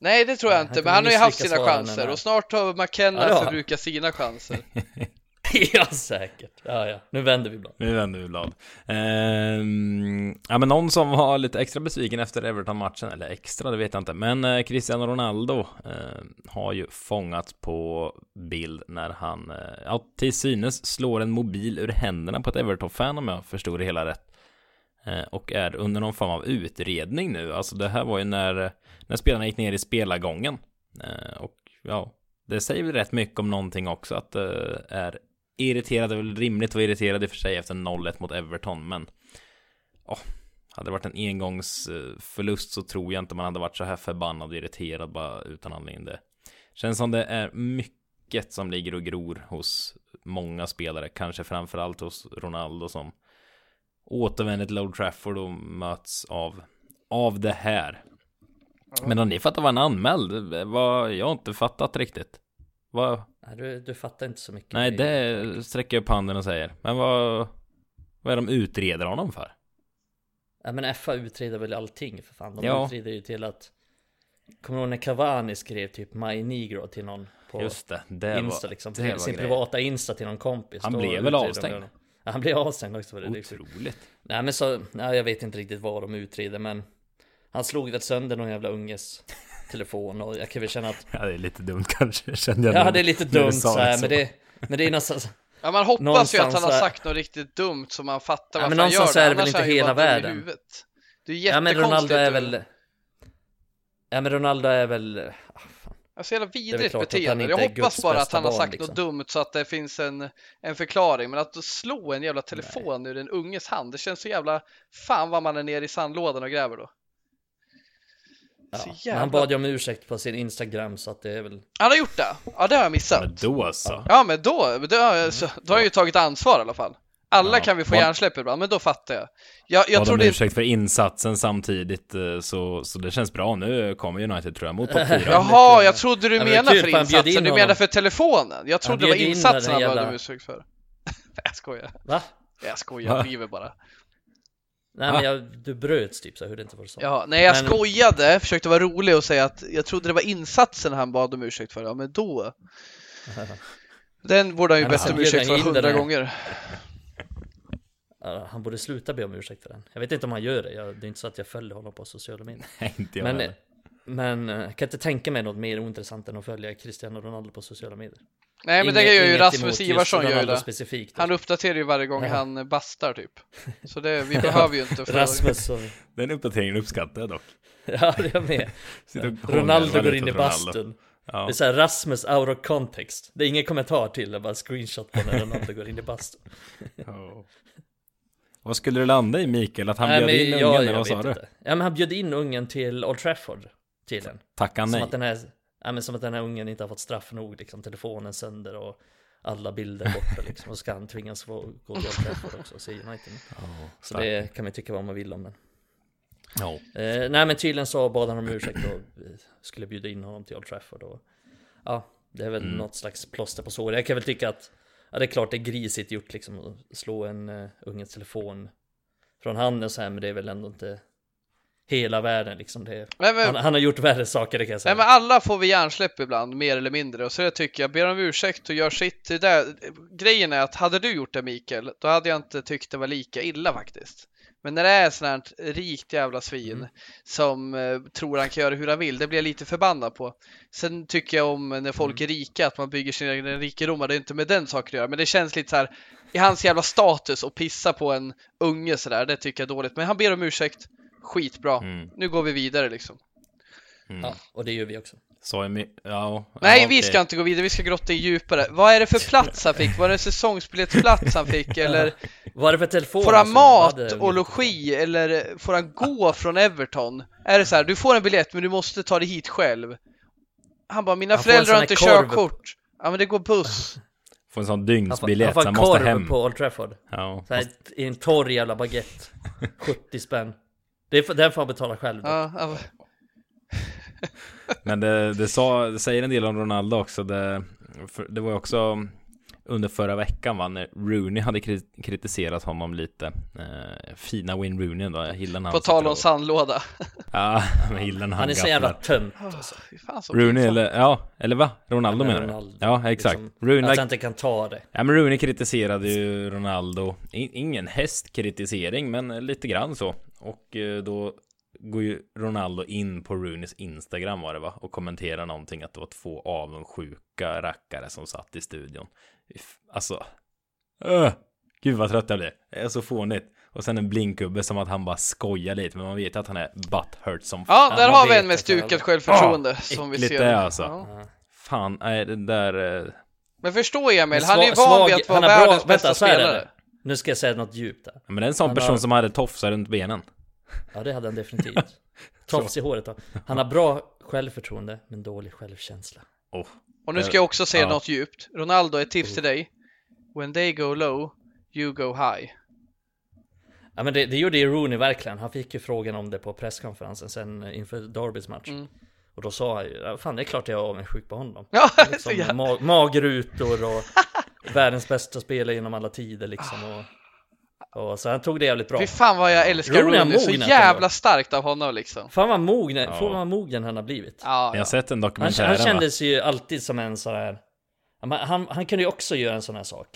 Nej det tror jag Ja, inte, han men han har ju haft sina chanser och snart har McKenna Ja, förbrukat sina chanser. ja säkert. Ja ja, nu vänder vi blad. Nu vänder vi blad. Ehm, ja men någon som var lite extra besviken efter Everton-matchen, eller extra det vet jag inte, men eh, Cristiano Ronaldo eh, har ju fångat på bild när han, eh, ja till synes slår en mobil ur händerna på ett Everton-fan om jag förstod det hela rätt. Eh, och är under någon form av utredning nu, alltså det här var ju när, när spelarna gick ner i spelargången. Eh, och ja, det säger väl rätt mycket om någonting också, att det är irriterad, det är väl rimligt att vara irriterad i och för sig efter 0-1 mot Everton, men oh, hade det varit en engångsförlust så tror jag inte man hade varit så här förbannad och irriterad bara utan anledning. Det känns som det är mycket som ligger och gror hos många spelare, kanske framförallt hos Ronaldo som återvänder till Old Trafford och möts av, av det här. Men har ni fattat vad han anmäld? Vad, jag har inte fattat riktigt. Vad, Nej, du, du fattar inte så mycket. Nej, det sträcker jag upp handen och säger. Men vad, vad är de utreder honom för? Ja men FA utreder väl allting för fan. De Ja. utreder ju till att Kommer du ihåg när Cavani skrev typ My Negro till någon på Just det, det Insta var, liksom, det till sin grejen. privata Insta till någon kompis. Han blev väl avstängd? Han blev avstängd också för det. liksom. Otroligt. Nej men så, nej, jag vet inte riktigt vad de utreder men Han slog väl sönder någon jävla unges telefon och jag kan väl känna att Ja, det är lite dumt kanske, kände jag. Ja det är lite dumt så här, så. men det Men det är någonstans Ja man hoppas ju att Någonstans han har sagt något riktigt dumt så man fattar varför men han gör någonstans det. är det väl inte hela världen. Det är Ja men jättekonstigt. Ronaldo är väl Ja men Ronaldo är väl. Alltså jävla vidrigt beteende. Jag hoppas bara att han har barn, sagt liksom. något dumt så att det finns en, en förklaring. Men att slå en jävla telefon ur en unges hand, det känns så jävla fan vad man är nere i sandlådan och gräver då. Ja, jävla- han bad ju om ursäkt på sin Instagram så att det är väl Han har gjort det? Ja, det har jag missat. Men då så. Ja, men då, då, har jag- så, då har jag ju tagit ansvar i alla fall. Alla Ja. kan vi få hjärnsläpp ibland, men då fattar jag. Jag, jag Jag tror Bad om det... ursäkt för insatsen samtidigt, eh, så, så det känns bra. Nu kommer United tror jag mot topp 4. Jaha, jag trodde du Ja, men menade kul, för insatsen, in du menar för telefonen. Jag trodde det var insatsen han om ursäkt för. Jag skojar. Va? Jag skojar, Va? driver bara. Nej men jag, du bröts typ så jag hörde inte du sa. Ja, nej jag Men- skojade, försökte vara rolig och säga att jag trodde det var insatsen han bad om ursäkt för. Ja, men då. Den borde han ju bett om ursäkt för hundra gånger. Ja, han borde sluta be om ursäkt för den. Jag vet inte om han gör det. Jag, det är inte så att jag följer honom på sociala medier. Nej, inte jag Men, heller. men eh, jag kan inte tänka mig något mer ointressant än att följa Cristiano Ronaldo på sociala medier. Nej men Inget- det gör ju Rasmus Ivarsson gör det. specifikt. Han uppdaterar ju varje gång Ja. han bastar typ. Så det, vi behöver ju inte för... Rasmus och... Den uppdateringen uppskattar jag dock. Ja, det är jag med. Ronaldo går in i bastun. Det är Ja. såhär Rasmus out of context. Det är ingen kommentar till det, bara screenshot på när Ronaldo går in i bastun. Ja. Vad skulle det landa i Mikael? Att han Nej, bjöd in ungen, jag eller vad sa du? inte. Ja men han bjöd in ungen till Old Trafford tydligen. Tackade han Som nej? att den här, ja, men som att den här ungen inte har fått straff nog liksom, telefonen sönder och alla bilder borta liksom. Och ska han tvingas få gå till Old Trafford också och se United. Ja, Så det kan man tycka vad man vill om men. Ja. Eh, nej men tydligen så bad han om ursäkt och eh, skulle bjuda in honom till Old Trafford och ja, det är väl Mm. något slags plåster på sår. Jag kan väl tycka att ja, det är klart det är grisigt gjort liksom att slå en uh, unges telefon från handen så här, men det är väl ändå inte hela världen liksom. Det, Nej, men, han, han har gjort värre saker, det kan jag säga. nej men alla får vi hjärnsläpp ibland, mer eller mindre. Och så det tycker jag, ber om ursäkt och gör sitt. Det där, grejen är att hade du gjort det Mikael, då hade jag inte tyckt det var lika illa faktiskt. Men när det är sånt här rikt jävla svin Mm. som eh, tror han kan göra hur han vill, det blir jag lite förbannad på. Sen tycker jag om när folk Mm. är rika, att man bygger sina egna rikedomar, det är inte med den saken att göra. Men det känns lite så här, i hans jävla status och pissa på en unge sådär, det tycker jag är dåligt. Men han ber om ursäkt, skitbra. Mm. Nu går vi vidare liksom. Mm. Ja, och det gör vi också. Sa jag ja. Nej, ja, vi ska inte gå vidare, vi ska grotta in djupare. Vad är det för plats han fick? Var det en säsongsbiljettsplats han fick? Eller Vad är det för telefon? får han mat hade- och logi? Eller får han gå från Everton? Är det så här, du får en biljett men du måste ta dig hit själv? Han bara, mina Han föräldrar har inte korv. körkort. Ja men det går buss. Får en sån Han får, dygnsbiljett han får han måste hem. på Old Trafford. Ja. Så här, I en torr jävla baguette. 70 spänn. Det är, den får han betala själv. då. Ja, ja, Men det, det, sa, det säger en del om Ronaldo också. Det, det var ju också under förra veckan va, när Rooney hade kri- kritiserat honom lite. Eh, fina Win Rooney då, jag gillar när på tal om sandlåda. Ja, men gillar när han, Han är så jävla tönt alltså. Fy fan så Rooney eller, ja, eller va? Ronaldo Men menar du? Ja, exakt. Liksom, Rooney, att han inte kan ta det. ja, men Rooney kritiserade ju Ronaldo. I, ingen hästkritisering, men lite grann så. Och eh, då går ju Ronaldo in på Rooneys Instagram var det va? Och kommenterar någonting att det var två avundsjuka rackare som satt i studion. Alltså, öh, gud vad trött jag blir. Det är så fånigt. Och sen en blinkgubbe som att han bara skojar lite, men man vet att han är butthurt som Ja, Ja, där har vi en med stukat självförtroende Ah, som vi ser. det är alltså. Ja. Fan, nej det där... eh, Men förstå Emil, Men han är ju van vid att vara har bra- världens bästa vänta, spelare. Nu ska jag säga något djupt där. Men det är en sån Han person har- som hade tofsar runt benen. Ja det hade han definitivt. Tofs i håret då. Han har bra självförtroende men dålig självkänsla. Oh. Och nu ska jag också säga Ja. något djupt. Ronaldo, ett tips till dig. When they go low, you go high. Ja men det, det gjorde ju Rooney verkligen. Han fick ju frågan om det på presskonferensen sen inför Derbys match. Mm. Och då sa han ju, "Ja, fan det är klart jag är avundsjuk på honom. Ja, Liksom, ma- magrutor och världens bästa spelare genom alla tider liksom. Och, och så han tog det jävligt bra. Fy fan vad jag älskar Rooney Rooney, så jävla starkt av honom liksom. Fan vad mogen, Ja. fan vad mogen han har blivit. Ja, Jag har ja. sett en Han, dokumentär han va? kändes ju alltid som en sån här... Ja, men Han, han kunde ju också göra en sån här sak.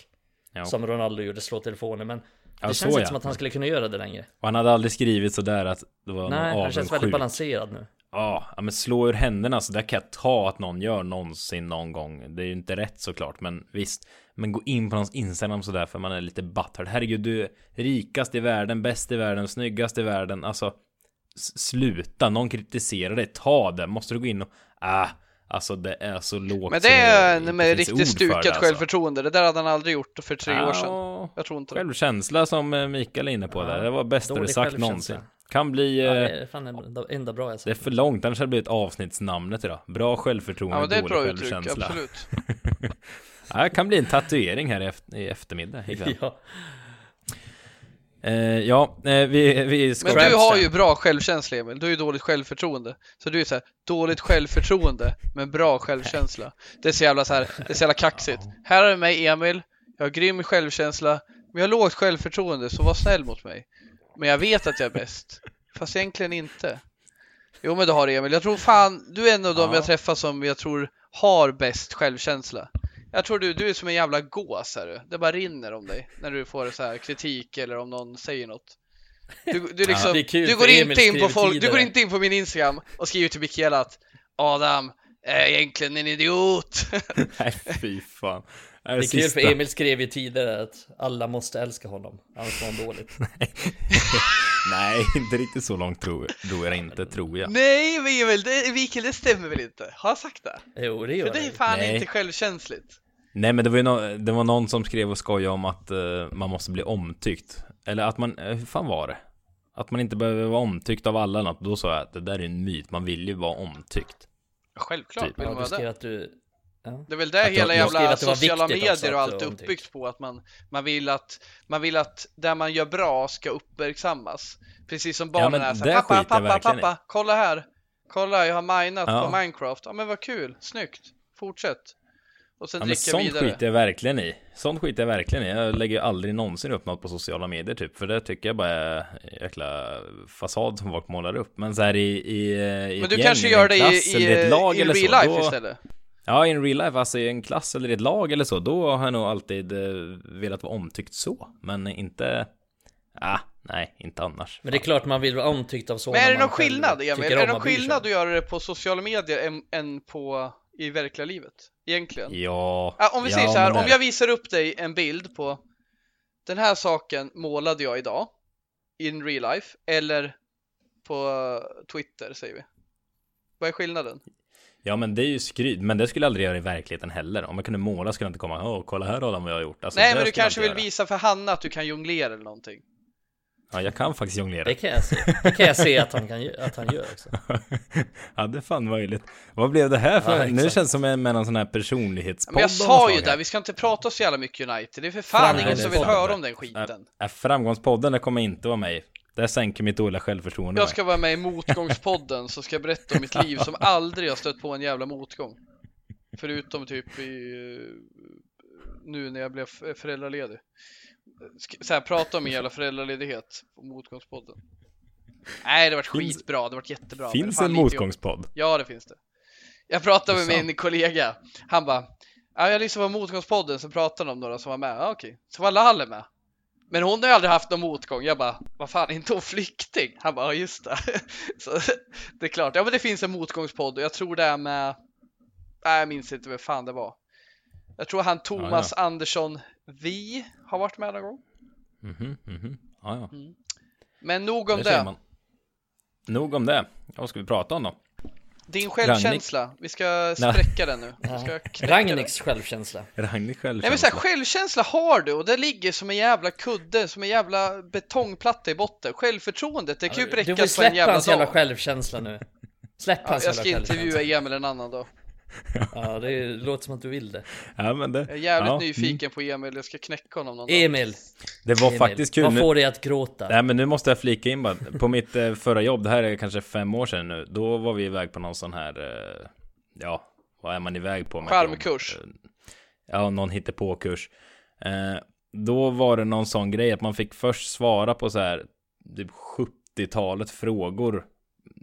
Ja. Som Ronaldo gjorde, slå telefonen. Men Ja, det så känns ja. inte som att han skulle kunna göra det längre. Och han hade aldrig skrivit sådär att det var Nej, någon han känns väldigt balanserad nu. Ja, ja, men slå ur händerna så där kan jag ta att någon gör någonsin någon gång. Det är ju inte rätt såklart, men visst. Men gå in på någons Instagram sådär för man är lite butthurt. Herregud, du är rikast i världen, bäst i världen, snyggast i världen. Alltså, sluta. Någon kritiserar dig, ta det. Måste du gå in och, ah, alltså det är så lågt. Men det är en med riktigt stukat det, alltså. självförtroende. Det där hade han aldrig gjort för tre år sedan. Ja, Jag tror inte det. Självkänsla som eh, Mikael är inne på Ja, där. Det var bästa du sagt någonsin. Kan bli... Ja, det Eh, är fan det enda bra jag det är för långt, annars hade det blivit avsnittsnamnet idag. Bra självförtroende, Ja, det är dålig bra uttryck, självkänsla. absolut. Ja, det kan bli en tatuering här i, efter, i eftermiddag ikväll. Ja. Eh, ja, eh, vi, vi ska... Men du har ju bra självkänsla Emil, du har ju dåligt självförtroende. Så du är så här, dåligt självförtroende men bra självkänsla. Det är så jävla så här, det är så jävla kaxigt. Här du mig Emil, jag har grym självkänsla, Men jag har lågt självförtroende, så var snäll mot mig. Men jag vet att jag är bäst. Fast egentligen inte. Jo men det har du Emil. Jag tror fan, du är en av dem Ja. jag träffar som jag tror har bäst självkänsla. Jag tror du, du är som en jävla gås är du. Det bara rinner om dig när du får så här kritik eller om någon säger något. Du, du, liksom, är kul du går inte in på folk, du går inte in på min Instagram och skriver till Mikaela att Adam är egentligen en idiot. Nej, fy fan. Det, Det är kul för Emil skrev ju tidigare att alla måste älska honom, annars mår han dåligt. Nej, inte riktigt så långt tror jag, tror jag inte, tror jag. Nej men Emil, det, Mikael det stämmer väl inte? Har jag sagt det? Jo, det gör För det är fan Nej. inte självkänsligt. Nej men det var ju no det var någon som skrev och skojade om att eh, man måste bli omtyckt. Eller att man, eh, hur fan var det? Att man inte behöver vara omtyckt av alla något. Då sa jag att det där är en myt, man vill ju vara omtyckt. Självklart Typ. vill Ja, man du vara skrev det. att du... Ja. Det är väl det Att hela jag jävla sociala medier och allt du är uppbyggt på. Att man, man, vill att, man vill att det man gör bra ska uppmärksammas. Precis som barnen men är så det här, pappa, pappa, verkligen i." pappa, kolla här. Kolla, jag har minat Ja. på Minecraft. Ja men vad kul, snyggt. Fortsätt. Och sen Ja, men sånt vidare. skiter jag verkligen i. Sånt skiter jag verkligen i. Jag lägger ju aldrig någonsin upp något på sociala medier typ. För det tycker jag bara är en jäkla fasad som folk målar upp. Men så här i, i, i Men du kanske gör det i, i, i eller real life då, istället. Ja, i en real life, alltså i en klass eller i ett lag eller så, då har jag nog alltid eh, velat vara omtyckt så. Men inte... Ah, nej, inte annars. Men det är klart man vill vara omtyckt av så Men är det någon skillnad Emil? Är det någon skillnad att göra det på sociala medier än, än på i verkliga livet? Egentligen? Ja... Ja, om vi ja, säger så här, om jag visar upp dig en bild på den här saken målade jag idag in real life eller på Twitter säger vi. Vad är skillnaden? Ja, men det är ju skryt. Men det skulle jag aldrig göra i verkligheten heller. Om jag kunde måla skulle jag inte komma Åh, kolla här Adam vad jag har gjort. Alltså, Nej, men du kanske vill göra. visa för Hanna att du kan jonglera eller någonting. Ja, jag kan faktiskt jonglera. Det kan jag se. Det kan jag se att han, kan, att han gör också. ja, det är fan möjligt. Vad blev det här för? Ja, nu känns det som en, med någon sån här personlighetspodd. Men jag sa ju det, vi ska inte prata så jävla mycket United. Det är för fan Nej, ingen som vill höra om den skiten. Äh, Framgångspodden, det kommer inte vara mig. Det sänker mitt dåliga självförtroende. Jag ska vara med i Motgångspodden så ska jag berätta om mitt liv som aldrig har stött på en jävla motgång. Förutom typ i nu när jag blev föräldraledig. Så här, prata om min jävla föräldraledighet på Motgångspodden. Nej, det vart skitbra, det vart jättebra. Finns en motgångspodd? Ja, det finns det. Jag pratade med min kollega. Han bara, ja, jag lyssnade på Motgångspodden så pratade de om några som var med. Ja, okej, så var Lalle med. Men hon har ju aldrig haft någon motgång. Jag bara, vad fan, är inte hon flykting? Han bara, ja just det. Så det är klart, ja men det finns en motgångspodd och jag tror det är med, nej jag minns inte vad fan det var. Jag tror han Thomas Andersson Vi har varit med någon gång. Mhm, mhm. Ja, ja. Men nog om Det det. Nog om det. Vad ska vi prata om då? Din självkänsla, vi ska spräcka den nu. Vi. Ragnhilds självkänsla. Ragnhild själv. Nej men så här, självkänsla har du och det ligger som en jävla kudde, som en jävla betongplatta i botten. Självförtroendet, det kan ju Du bräckas får på en släppa jävla hans jävla dag. självkänsla nu. Släpp Ja, hans jag jävla ska intervjua självkänsla. Emil en annan dag. Ja, det låter som att du vill det. Ja, men det, Jag är jävligt ja, mm. nyfiken på Emil, jag ska knäcka honom någon dag. Emil, Det var Emil faktiskt kul. vad får dig att gråta? nej, men nu måste jag flika in bara. På mitt eh, förra jobb, det här är kanske fem år sedan nu. Då var vi iväg på någon sån här, eh, ja, vad är man iväg på? jobb? Eh, Ja, någon hittepåkurs. Då var det någon sån grej att man fick först svara på så här, typ 70-talet frågor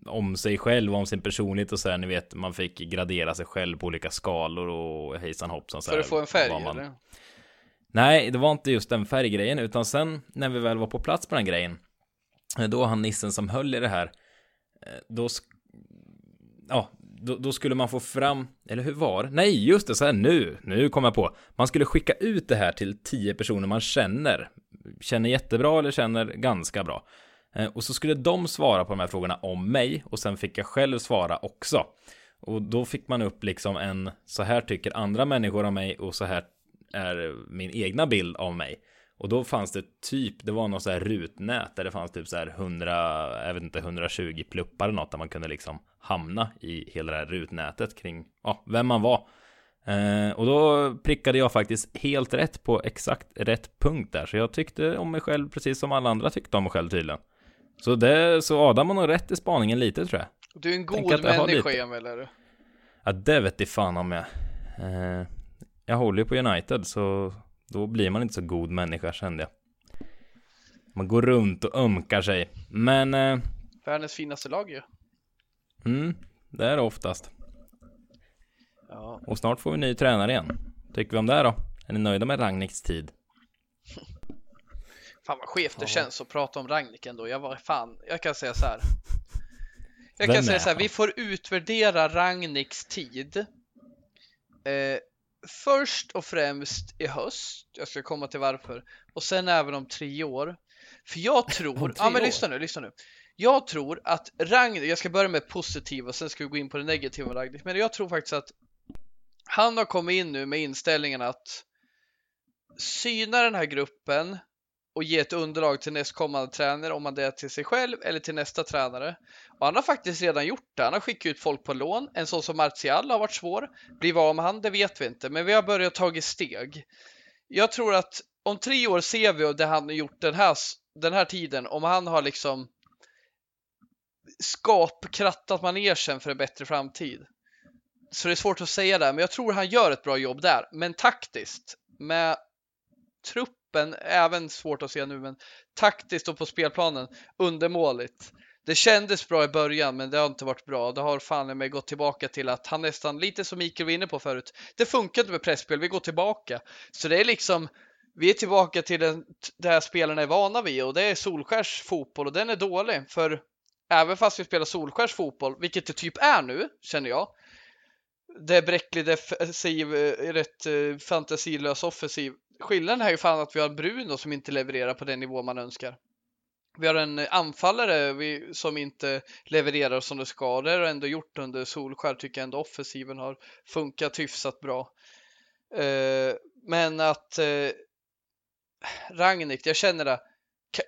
om sig själv, om sin personlighet och så här, ni vet, man fick gradera sig själv på olika skalor och hejsan hoppsan så För att få en färg man, eller? Nej, det var inte just den färggrejen, utan sen när vi väl var på plats på den grejen, då han nissen som höll i det här, eh, då, ja, då, då skulle man få fram, eller hur var det? Nej, just det, så här nu, nu kom jag på. Man skulle skicka ut det här till tio personer man känner, känner jättebra eller känner ganska bra. Eh, och så skulle de svara på de här frågorna om mig och sen fick jag själv svara också. Och då fick man upp liksom en, så här tycker andra människor om mig och så här är min egna bild av mig. Och då fanns det typ, det var något så här rutnät där det fanns typ så här 100, jag vet inte, 120 pluppar eller något där man kunde liksom hamna i hela det här rutnätet kring, ja, vem man var. Eh, och då prickade jag faktiskt helt rätt på exakt rätt punkt där. Så jag tyckte om mig själv precis som alla andra tyckte om mig själv tydligen. Så det, så Adam har nog rätt i spaningen lite tror jag. Du är en Tänk god har människa. Emil är du. Ja, det vet i fan om jag. Eh, jag håller ju på United så Då blir man inte så god människa kände jag. Man går runt och ömkar sig. Men, eh, Världens finaste lag ju. mm, det är det oftast. Ja. Och snart får vi ny tränare igen. Tycker vi om det då? Är ni nöjda med Ragniks tid? Fan vad skevt det Ja. känns att prata om Ragnik ändå. Jag var fan, jag kan säga så här. Jag Vem kan säga så här, vi får utvärdera Ragniks tid. Eh, först och främst i höst. Jag ska komma till varför. Och sen även om tre år. För jag tror, ja men år? lyssna nu, lyssna nu. Jag tror att Ragnik, jag ska börja med positiva och sen ska vi gå in på det negativa med Ragnik. Men jag tror faktiskt att han har kommit in nu med inställningen att syna den här gruppen och ge ett underlag till nästkommande tränare om man det är till sig själv eller till nästa tränare. Och han har faktiskt redan gjort det. Han har skickat ut folk på lån. En sån som Martial har varit svår. Blir av med han, det vet vi inte. Men vi har börjat ta steg. Jag tror att om tre år ser vi det han har gjort den här, den här tiden. Om han har liksom skapkrattat manegen för en bättre framtid. Så det är svårt att säga där, men jag tror han gör ett bra jobb där. Men taktiskt, med toppen, även svårt att se nu, men taktiskt och på spelplanen, undermåligt. Det kändes bra i början, men det har inte varit bra. Det har fan med gått tillbaka till att han nästan, lite som Mikael var inne på förut, det funkar inte med pressspel, vi går tillbaka. Så det är liksom, vi är tillbaka till den, det här spelarna är vana vid och det är Solskärs fotboll och den är dålig. För även fast vi spelar Solskärs fotboll, vilket det typ är nu, känner jag, det är bräcklig defensiv, eh, rätt eh, fantasilös offensiv. Skillnaden är ju fan att vi har Bruno som inte levererar på den nivå man önskar. Vi har en anfallare som inte levererar som det ska. Det har ändå gjort under Solskär tycker jag ändå offensiven har funkat hyfsat bra. Eh, men att eh, Ragnik, jag känner det.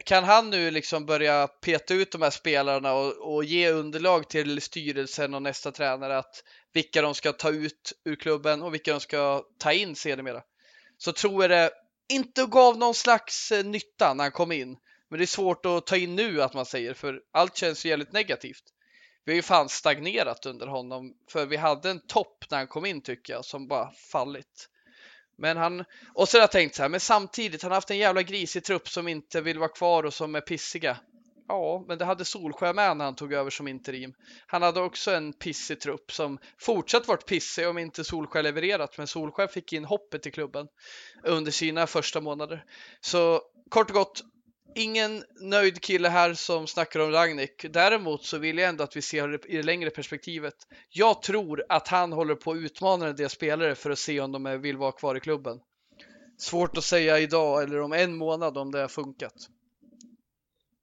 Kan han nu liksom börja peta ut de här spelarna och, och ge underlag till styrelsen och nästa tränare att vilka de ska ta ut ur klubben och vilka de ska ta in sedermera. Så tror jag det inte gav någon slags eh, nytta när han kom in. Men det är svårt att ta in nu att man säger för allt känns ju jävligt negativt. Vi har ju fan stagnerat under honom för vi hade en topp när han kom in tycker jag som bara fallit. Men han, och så har jag tänkt så här, men samtidigt, han har haft en jävla grisig trupp som inte vill vara kvar och som är pissiga. Ja, men det hade Solsjö med när han tog över som interim. Han hade också en pissig trupp som fortsatt varit pissig om inte Solsjö levererat, men Solsjö fick in hoppet i klubben under sina första månader. Så kort och gott, ingen nöjd kille här som snackar om Ragnik. Däremot så vill jag ändå att vi ser det i det längre perspektivet. Jag tror att han håller på att utmana en del spelare för att se om de vill vara kvar i klubben. Svårt att säga idag eller om en månad om det har funkat.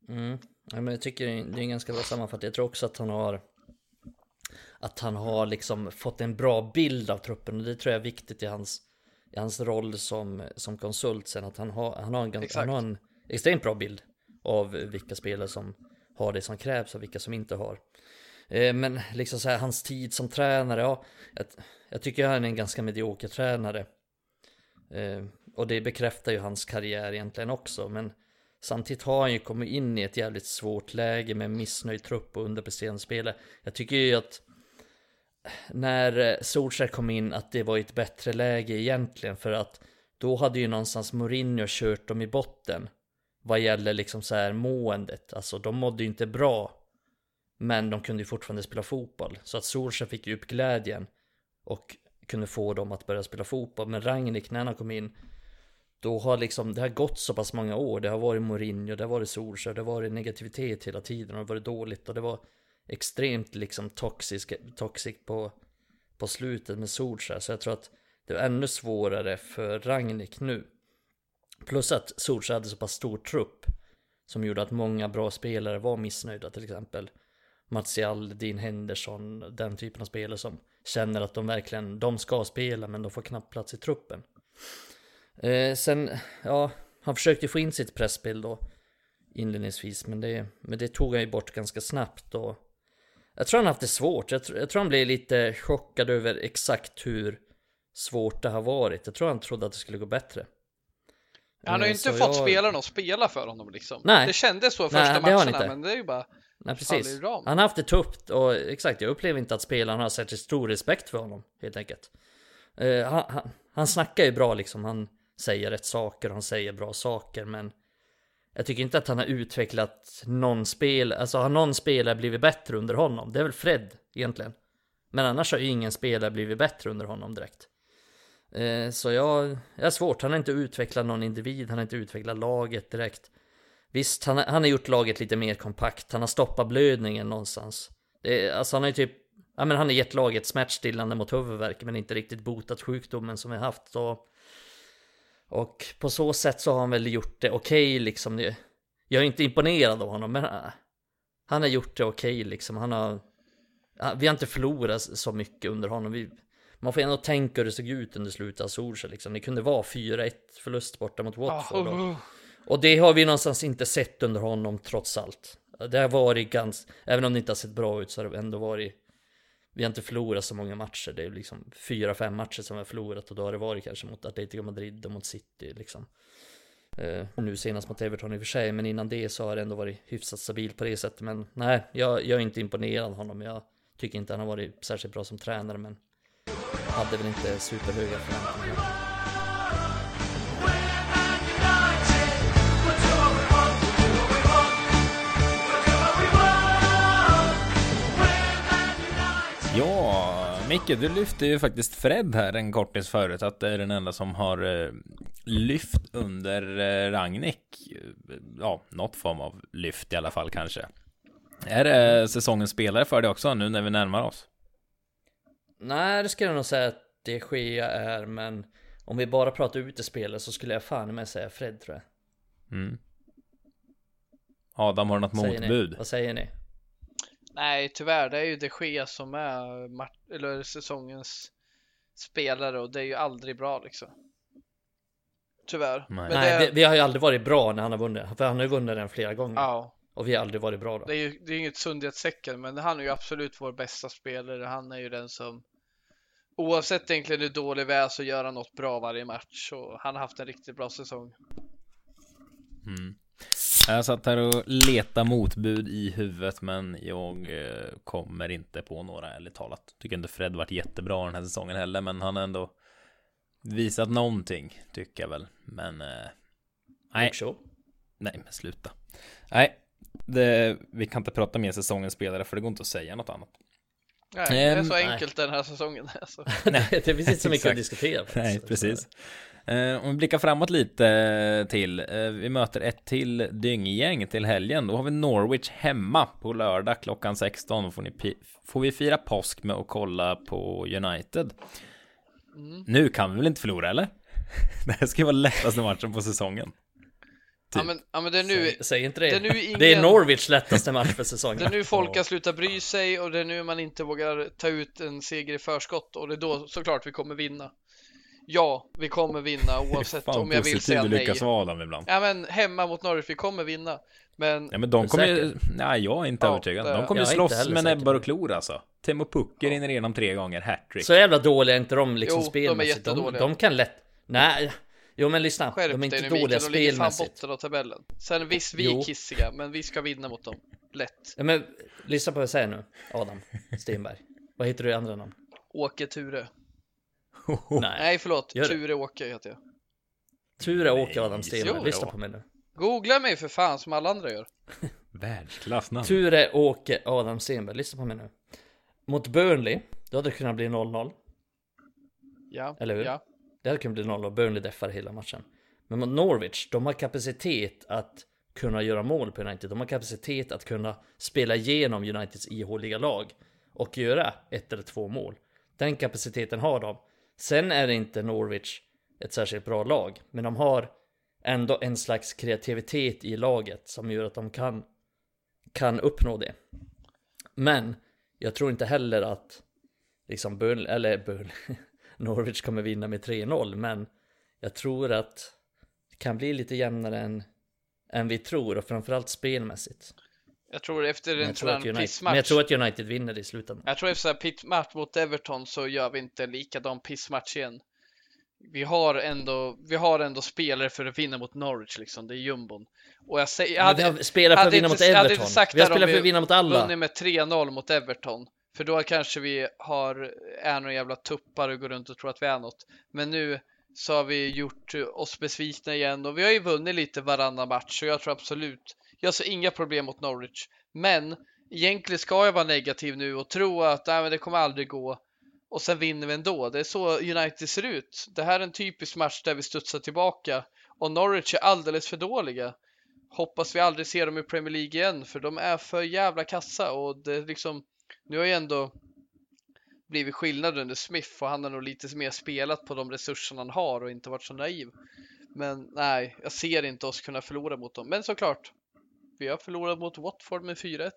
Mm. Ja, men jag tycker det är en ganska bra sammanfattning. Jag tror också att han har att han har liksom fått en bra bild av truppen och det tror jag är viktigt i hans, i hans roll som, som konsult sen att han har, han, har en, ganska- han har en extremt bra bild av vilka spelare som har det som krävs och vilka som inte har. Eh, Men liksom så här, hans tid som tränare, ja, jag, jag tycker han är en ganska medioker tränare. Eh, Och det bekräftar ju hans karriär egentligen också, men Samtidigt har han ju kommit in i ett jävligt svårt läge med missnöjd trupp och underpresterande spelare. Jag tycker ju att när eh, Solskjaer kom in att det var ett bättre läge egentligen för att då hade ju någonstans Mourinho kört dem i botten vad gäller liksom så här måendet. Alltså de mådde ju inte bra. Men de kunde ju fortfarande spela fotboll. Så att Solskjaer fick ju upp glädjen och kunde få dem att börja spela fotboll. Men Rangnick när han kom in då har liksom, det har gått så pass många år. Det har varit Mourinho, det har varit Solskjaer, det har varit negativitet hela tiden och det har varit dåligt och det var extremt liksom toxisk, toxic på, på slutet med Solskjaer. Så jag tror att det var ännu svårare för Ragnik nu. Plus att Solskjaer hade så pass stor trupp som gjorde att många bra spelare var missnöjda till exempel. Martial, Dean Henderson, den typen av spelare som känner att de verkligen, de ska spela men de får knappt plats i truppen. Eh, sen, ja, han försökte få in sitt pressspel då inledningsvis, men det, men det tog han ju bort ganska snabbt och jag tror han haft det svårt. Jag, tror- jag tror han blev lite chockad över exakt hur svårt det har varit. Jag tror han trodde att det skulle gå bättre. Han har ju Eh, inte så fått jag- spelarna att spela för honom liksom. Nej. Det kändes så Nej, första han matcherna, inte. men det är ju bara Nej precis. Han har haft det tufft och exakt, jag upplever inte att spelarna har särskilt stor respekt för honom helt enkelt. Eh, han, han, han snackar ju bra liksom, han säger rätt saker och han säger bra saker men jag tycker inte att han har utvecklat någon spel, alltså har någon spelare blivit bättre under honom? Det är väl Fred egentligen. Men annars har ju ingen spelare blivit bättre under honom direkt. Eh, så jag, jag är svårt, han har inte utvecklat någon individ, han har inte utvecklat laget direkt. Visst, han, han har gjort laget lite mer kompakt, han har stoppat blödningen någonstans. Det, alltså han har ju typ, ja men han har gett laget smärtstillande mot huvudvärk men inte riktigt botat sjukdomen som vi haft. Så, och på så sätt så har han väl gjort det okej okay, liksom. Jag är inte imponerad av honom men äh, han har gjort det okej okay, liksom. Han har, vi har inte förlorat så mycket under honom. Vi, man får ändå tänka hur det såg ut under slutet av Solskjaer liksom. Det kunde vara 4-1 förlust borta mot Watford. Och, och det har vi någonstans inte sett under honom trots allt. Det har varit ganska, även om det inte har sett bra ut så har det ändå varit vi har inte förlorat så många matcher, det är liksom fyra, fem matcher som vi har förlorat och då har det varit kanske mot Atletico Madrid och mot City liksom. Uh, Nu senast mot Everton i och för sig, men innan det så har det ändå varit hyfsat stabilt på det sättet. Men nej, jag, jag är inte imponerad av honom, jag tycker inte han har varit särskilt bra som tränare men Hade väl inte superhöga förväntningar. Ja, Micke, du lyfte ju faktiskt Fred här en kortis förut, att det är den enda som har eh, lyft under eh, Ragnik. Ja, något form av lyft i alla fall kanske. Är det säsongens spelare för det också nu när vi närmar oss? Nej, det skulle jag nog säga att det sker är, men om vi bara pratar utespelare så skulle jag fan med säga Fred tror jag. Mm. Adam, har du något motbud? Vad säger ni? Nej, tyvärr. Det är ju de Gea som är eller säsongens spelare och det är ju aldrig bra liksom. Tyvärr. Nej, Nej det... vi, vi, har ju aldrig varit bra när han har vunnit. För han har ju vunnit den flera gånger. Ja. Och vi har aldrig varit bra då. Det är ju det är inget sundhetstecken, men han är ju absolut vår bästa spelare. Han är ju den som oavsett egentligen hur dålig vi är så gör han något bra varje match och han har haft en riktigt bra säsong. Mm. Jag satt här och letade motbud i huvudet men jag eh, kommer inte på några ärligt talat. Tycker inte Fred varit jättebra den här säsongen heller men han har ändå visat någonting tycker jag väl. Men eh, nej. Nej men sluta. Nej, det, vi kan inte prata mer säsongens spelare för det går inte att säga något annat. Nej, det är så enkelt nej. den här säsongen. Alltså. nej, det finns inte så mycket att diskutera. Faktiskt. Nej, precis. Eh, om vi blickar framåt lite till. Eh, vi möter ett till dynggäng till helgen. Då har vi Norwich hemma på lördag klockan 16. Får, ni får vi fira påsk med att kolla på United. Mm. Nu kan vi väl inte förlora eller? det här ska ju vara lättaste matchen på säsongen. Typ. Ja, men, ja men det är nu Säg, säg inte det. Det är, nu ingen... det är Norwich lättaste match för säsongen. Det är nu folk har slutat bry sig och det är nu man inte vågar ta ut en seger i förskott och det är då såklart vi kommer vinna. Ja, vi kommer vinna oavsett om jag vill säga nej. lyckas vara ibland. Ja, men hemma mot Norwich, vi kommer vinna. Men... Ja, men de kommer ju... Nej, jag är inte ja, övertygad. De kommer ju slåss med näbbar och klor alltså. Timo Pucker ja. rinner igenom tre gånger, hattrick. Så jävla dåliga är inte de liksom jo, spelmässigt. De, är de, de kan lätt... Nej, Jo men lyssna, Skärp de är inte dåliga spelmässigt. De ligger botten av tabellen. Sen visst, vi är kissiga, men vi ska vinna mot dem. Lätt. Ja, men lyssna på vad jag säger nu, Adam Stenberg. vad heter du i andra namn? Åke Ture. Nej. Nej, förlåt. Ture Åke heter jag. Ture Åke Adam Stenberg, lyssna på mig nu. Googla mig för fan som alla andra gör. Världsklassnamn. Ture Åke Adam Stenberg, lyssna på mig nu. Mot Burnley, då hade det kunnat bli 0-0. Ja. Eller hur? Ja. Det hade kunnat bli 0 och Burnley deffar hela matchen. Men mot Norwich, de har kapacitet att kunna göra mål på United. De har kapacitet att kunna spela igenom Uniteds ihåliga lag och göra ett eller två mål. Den kapaciteten har de. Sen är det inte Norwich ett särskilt bra lag, men de har ändå en slags kreativitet i laget som gör att de kan, kan uppnå det. Men jag tror inte heller att liksom Burnley, eller Burnley, Norwich kommer vinna med 3-0 men jag tror att det kan bli lite jämnare än, än vi tror och framförallt spelmässigt. Jag tror efter en sån pissmatch. Men jag tror att United vinner i slutändan. Jag tror efter en pissmatch mot Everton så gör vi inte likadan pissmatch igen. Vi har ändå, vi har ändå spelare för att vinna mot Norwich liksom, det är jumbon. Och jag säger, jag hade, vi har spelare för att vinna mot Everton. vi har spelat för att vinna mot alla. vunnit med 3-0 mot Everton. För då kanske vi har, är några jävla tuppar och går runt och tror att vi är något. Men nu så har vi gjort oss besvikna igen och vi har ju vunnit lite varannan match så jag tror absolut, jag ser inga problem mot Norwich. Men egentligen ska jag vara negativ nu och tro att nej, men det kommer aldrig gå och sen vinner vi ändå. Det är så United ser ut. Det här är en typisk match där vi studsar tillbaka och Norwich är alldeles för dåliga. Hoppas vi aldrig ser dem i Premier League igen för de är för jävla kassa och det är liksom nu har ju ändå blivit skillnad under Smith och han har nog lite mer spelat på de resurserna han har och inte varit så naiv. Men nej, jag ser inte oss kunna förlora mot dem. Men såklart, vi har förlorat mot Watford med 4-1.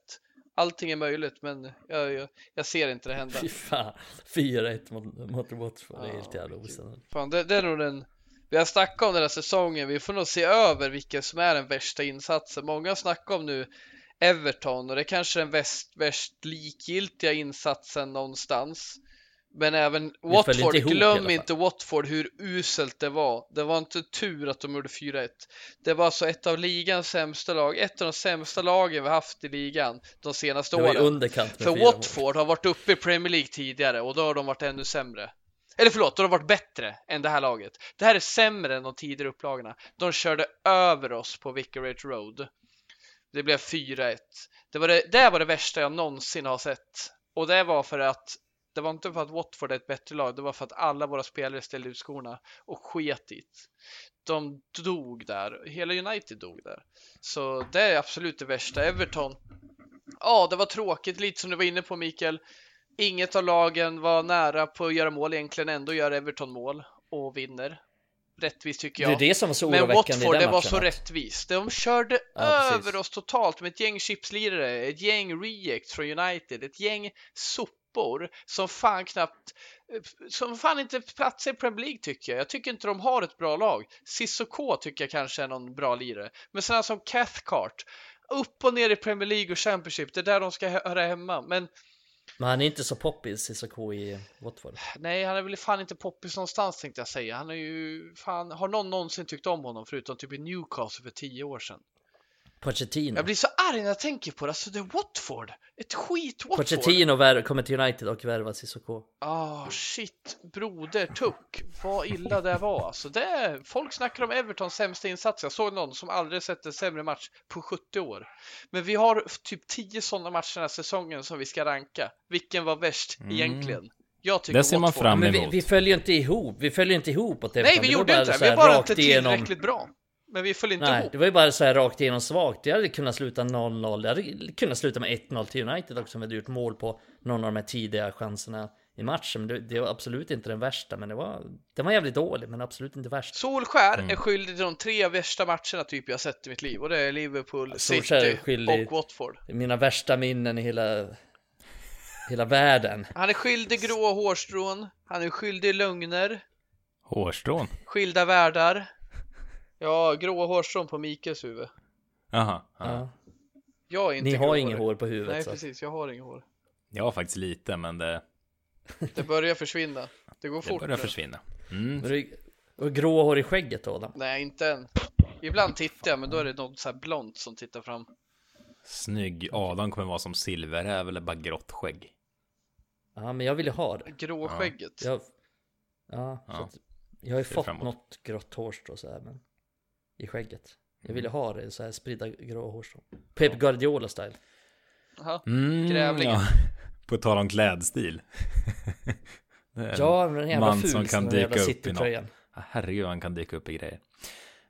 Allting är möjligt, men jag, jag, jag ser inte det hända. Fy fan, 4-1 mot, mot Watford, det är helt jävla osannolikt. Fan, det, det är nog den vi har snackat om den här säsongen. Vi får nog se över vilken som är den värsta insatsen. Många har snackat om nu Everton och det är kanske den väst, värst likgiltiga insatsen någonstans. Men även Watford, ihop, glöm inte Watford hur uselt det var. Det var inte tur att de gjorde 4-1. Det var alltså ett av ligans sämsta lag, ett av de sämsta lagen vi haft i ligan de senaste åren. Underkant För Watford har varit uppe i Premier League tidigare och då har de varit ännu sämre. Eller förlåt, då har de varit bättre än det här laget. Det här är sämre än de tidigare upplagorna. De körde över oss på Vicarage Road. Det blev 4-1. Det var det, det var det värsta jag någonsin har sett. Och det var för att det var inte för att Watford är ett bättre lag, det var för att alla våra spelare ställde ut skorna och sket i De dog där, hela United dog där. Så det är absolut det värsta. Everton, ja, det var tråkigt, lite som du var inne på Mikael. Inget av lagen var nära på att göra mål egentligen, ändå gör Everton mål och vinner rättvist tycker jag. Det är det som var så Men Watford, det var så rättvist. De körde ja, över precis. oss totalt med ett gäng chipslirare, ett gäng rejects från United, ett gäng sopor som fan knappt som fan inte platsar i Premier League tycker jag. Jag tycker inte de har ett bra lag. Sissoko tycker jag kanske är någon bra lirare. Men sådana som Cathcart, upp och ner i Premier League och Championship, det är där de ska höra hemma. Men men han är inte så poppis, Cissoko i Watford. Nej, han är väl fan inte poppis någonstans tänkte jag säga. Han är ju fan, har någon någonsin tyckt om honom förutom typ i Newcastle för tio år sedan? Pochettino. Jag blir så arg när jag tänker på det. Alltså det är Watford. Ett skit Watford. Pochettino kommer till United och värvar Cissoko. Ah oh, shit. Broder Tuck. Vad illa det var. Alltså det är, folk snackar om Evertons sämsta insats. Jag såg någon som aldrig sett en sämre match på 70 år. Men vi har typ 10 sådana matcher den här säsongen som vi ska ranka. Vilken var värst mm. egentligen? Jag tycker det ser man fram emot. Men vi, vi, följer inte ihop. Vi följer inte ihop åt Everton. Nej, vi gjorde inte det. Vi var inte tillräckligt igenom... bra. Men vi föll inte Nej, ihop. det var ju bara så här rakt igenom svagt. Det hade kunnat sluta 0-0. Det hade kunnat sluta med 1-0 till United också om vi hade gjort mål på någon av de här tidiga chanserna i matchen. Men det, det, var absolut inte den värsta, men det var, den var jävligt dålig, men absolut inte värst. Solskär mm. är skyldig till de tre värsta matcherna typ jag sett i mitt liv och det är Liverpool, ja, City och Watford. Mina värsta minnen i hela, hela världen. Han är skyldig grå hårstrån, han är skyldig lögner. Hårstrån? Skilda världar. Ja, gråa hårstrån på Mikaels huvud. Jaha. Ja. Jag är inte Ni har inget hår på huvudet. Nej, så. precis. Jag har inget hår. Jag har faktiskt lite, men det... Det börjar försvinna. Det går fort. Det börjar nu. försvinna. Mm. Och grå hår i skägget då? Adam? Nej, inte än. Ibland tittar jag, men då är det något så här blont som tittar fram. Snygg. Adam kommer vara som silverräv eller bara grått skägg. Ja, men jag vill ju ha det. Gråskägget. Ja, ja, ja. jag har ju fått framåt. något grått hårstrå så här, men i skägget. Jag ville ha det så här spridda grå hårstrån. Pep Guardiola-style. Jaha, mm, grävling. Ja. På tal om klädstil. ja, men den jävla man ful som kan dyka upp i något. Herregud, han kan dyka upp i grejer.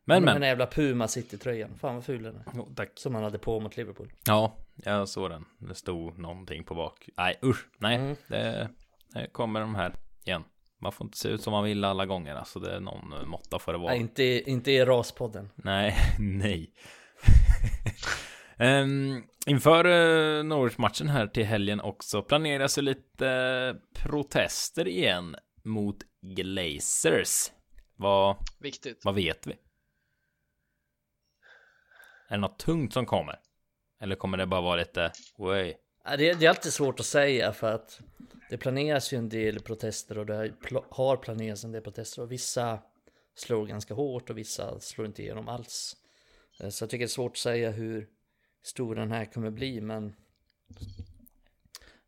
Men, men. Den jävla Puma City-tröjan. Fan vad ful den är. Oh, tack. Som han hade på mot Liverpool. Ja, jag såg den. Det stod någonting på bak. Nej, usch. Nej, mm. det, det kommer de här igen. Man får inte se ut som man vill alla gånger. Alltså det är någon måtta för det vara. Nej, inte, inte i raspodden. Nej, nej. um, inför uh, Norwich-matchen här till helgen också planeras ju lite uh, protester igen mot Glazers. Vad, Viktigt. vad vet vi? Är det något tungt som kommer? Eller kommer det bara vara lite, way? Det, det är alltid svårt att säga för att det planeras ju en del protester och det har planerats en del protester och vissa slår ganska hårt och vissa slår inte igenom alls. Eh, så jag tycker det är svårt att säga hur stor den här kommer bli men...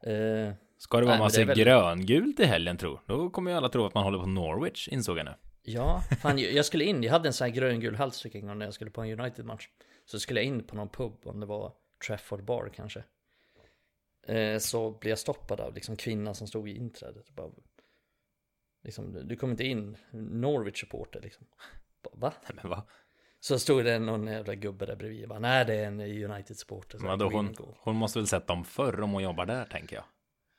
Eh, Ska det vara nej, massa väl... gröngult i helgen tror Då kommer ju alla tro att man håller på Norwich insåg jag nu. Ja, fan jag skulle in, jag hade en sån här gröngul halsduk en gång när jag skulle på en United-match. Så skulle jag in på någon pub, om det var Trafford Bar kanske. Eh, så blev jag stoppad av liksom kvinnan som stod i inträdet. Bara, liksom, du kommer inte in, Norwich-supporter liksom. Bara, Va? Nej, men va? Så stod det någon jävla gubbe där bredvid. Bara, Nej, det är en United-supporter. så Men jag Vadå, hon, hon måste väl sett dem förr om hon jobbar där, tänker jag.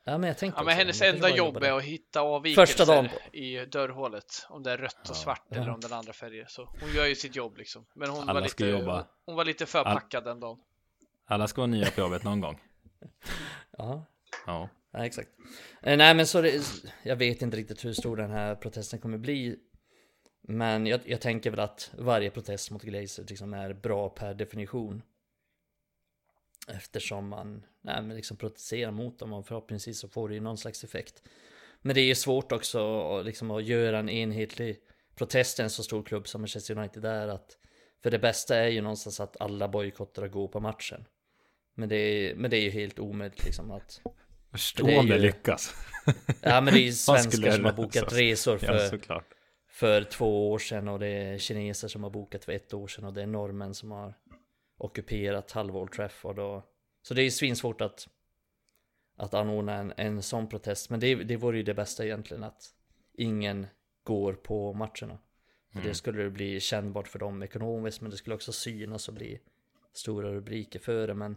Ja, men jag tänkte Ja, men hennes enda jobb är att hitta avvikelser i dörrhålet. Om det är rött och svart Ja. eller om är andra färger. Så hon gör ju sitt jobb liksom. Men hon Alla var lite, jobba. hon var lite för All- packad den dagen. Alla ska vara nya på jobbet någon gång. Ja, Ja. ja, exakt. Eh, nej, men så det, jag vet inte riktigt hur stor den här protesten kommer bli. Men jag, jag tänker väl att varje protest mot Glazer liksom är bra per definition. Eftersom man nej, men liksom protesterar mot dem och förhoppningsvis så får det ju någon slags effekt. Men det är ju svårt också liksom, att göra en enhetlig protest i en så stor klubb som Manchester United är. Att, för det bästa är ju någonstans att alla bojkottar och går på matchen. Men det är, men det är ju helt omöjligt liksom att Förstå om det ju- lyckas. Ja men det är ju svenskar som har bokat resor Ja, för, såklart. för två år sedan och det är kineser som har bokat för ett år sedan och det är norrmän som har ockuperat halva Old Trafford och Så det är svinsvårt att att anordna en, en sån protest men det, det vore ju det bästa egentligen att ingen går på matcherna. Mm. det skulle bli kännbart för dem ekonomiskt men det skulle också synas och bli stora rubriker för det men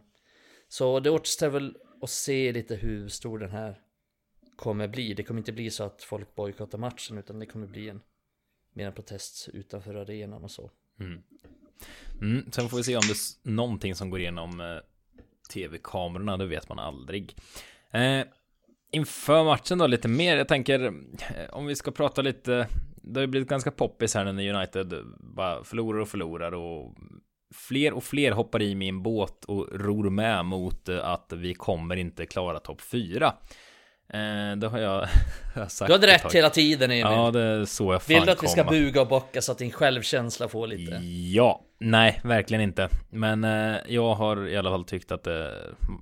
så det återstår väl att se lite hur stor den här kommer bli. Det kommer inte bli så att folk bojkottar matchen utan det kommer bli en mer en protest utanför arenan och så. Mm. Mm, sen får vi se om det är någonting som går igenom eh, tv-kamerorna, det vet man aldrig. Eh, inför matchen då lite mer, jag tänker eh, om vi ska prata lite, det har ju blivit ganska poppis här när United bara förlorar och förlorar och fler och fler hoppar i min båt och ror med mot eh, att vi kommer inte klara topp 4. Eh, det har jag, jag sagt Du hade rätt tag. hela tiden Emil. Ja, det är så jag fan Vill du att vi ska komma. buga och bocka så att din självkänsla får lite? Ja, nej, verkligen inte. Men eh, jag har i alla fall tyckt att det,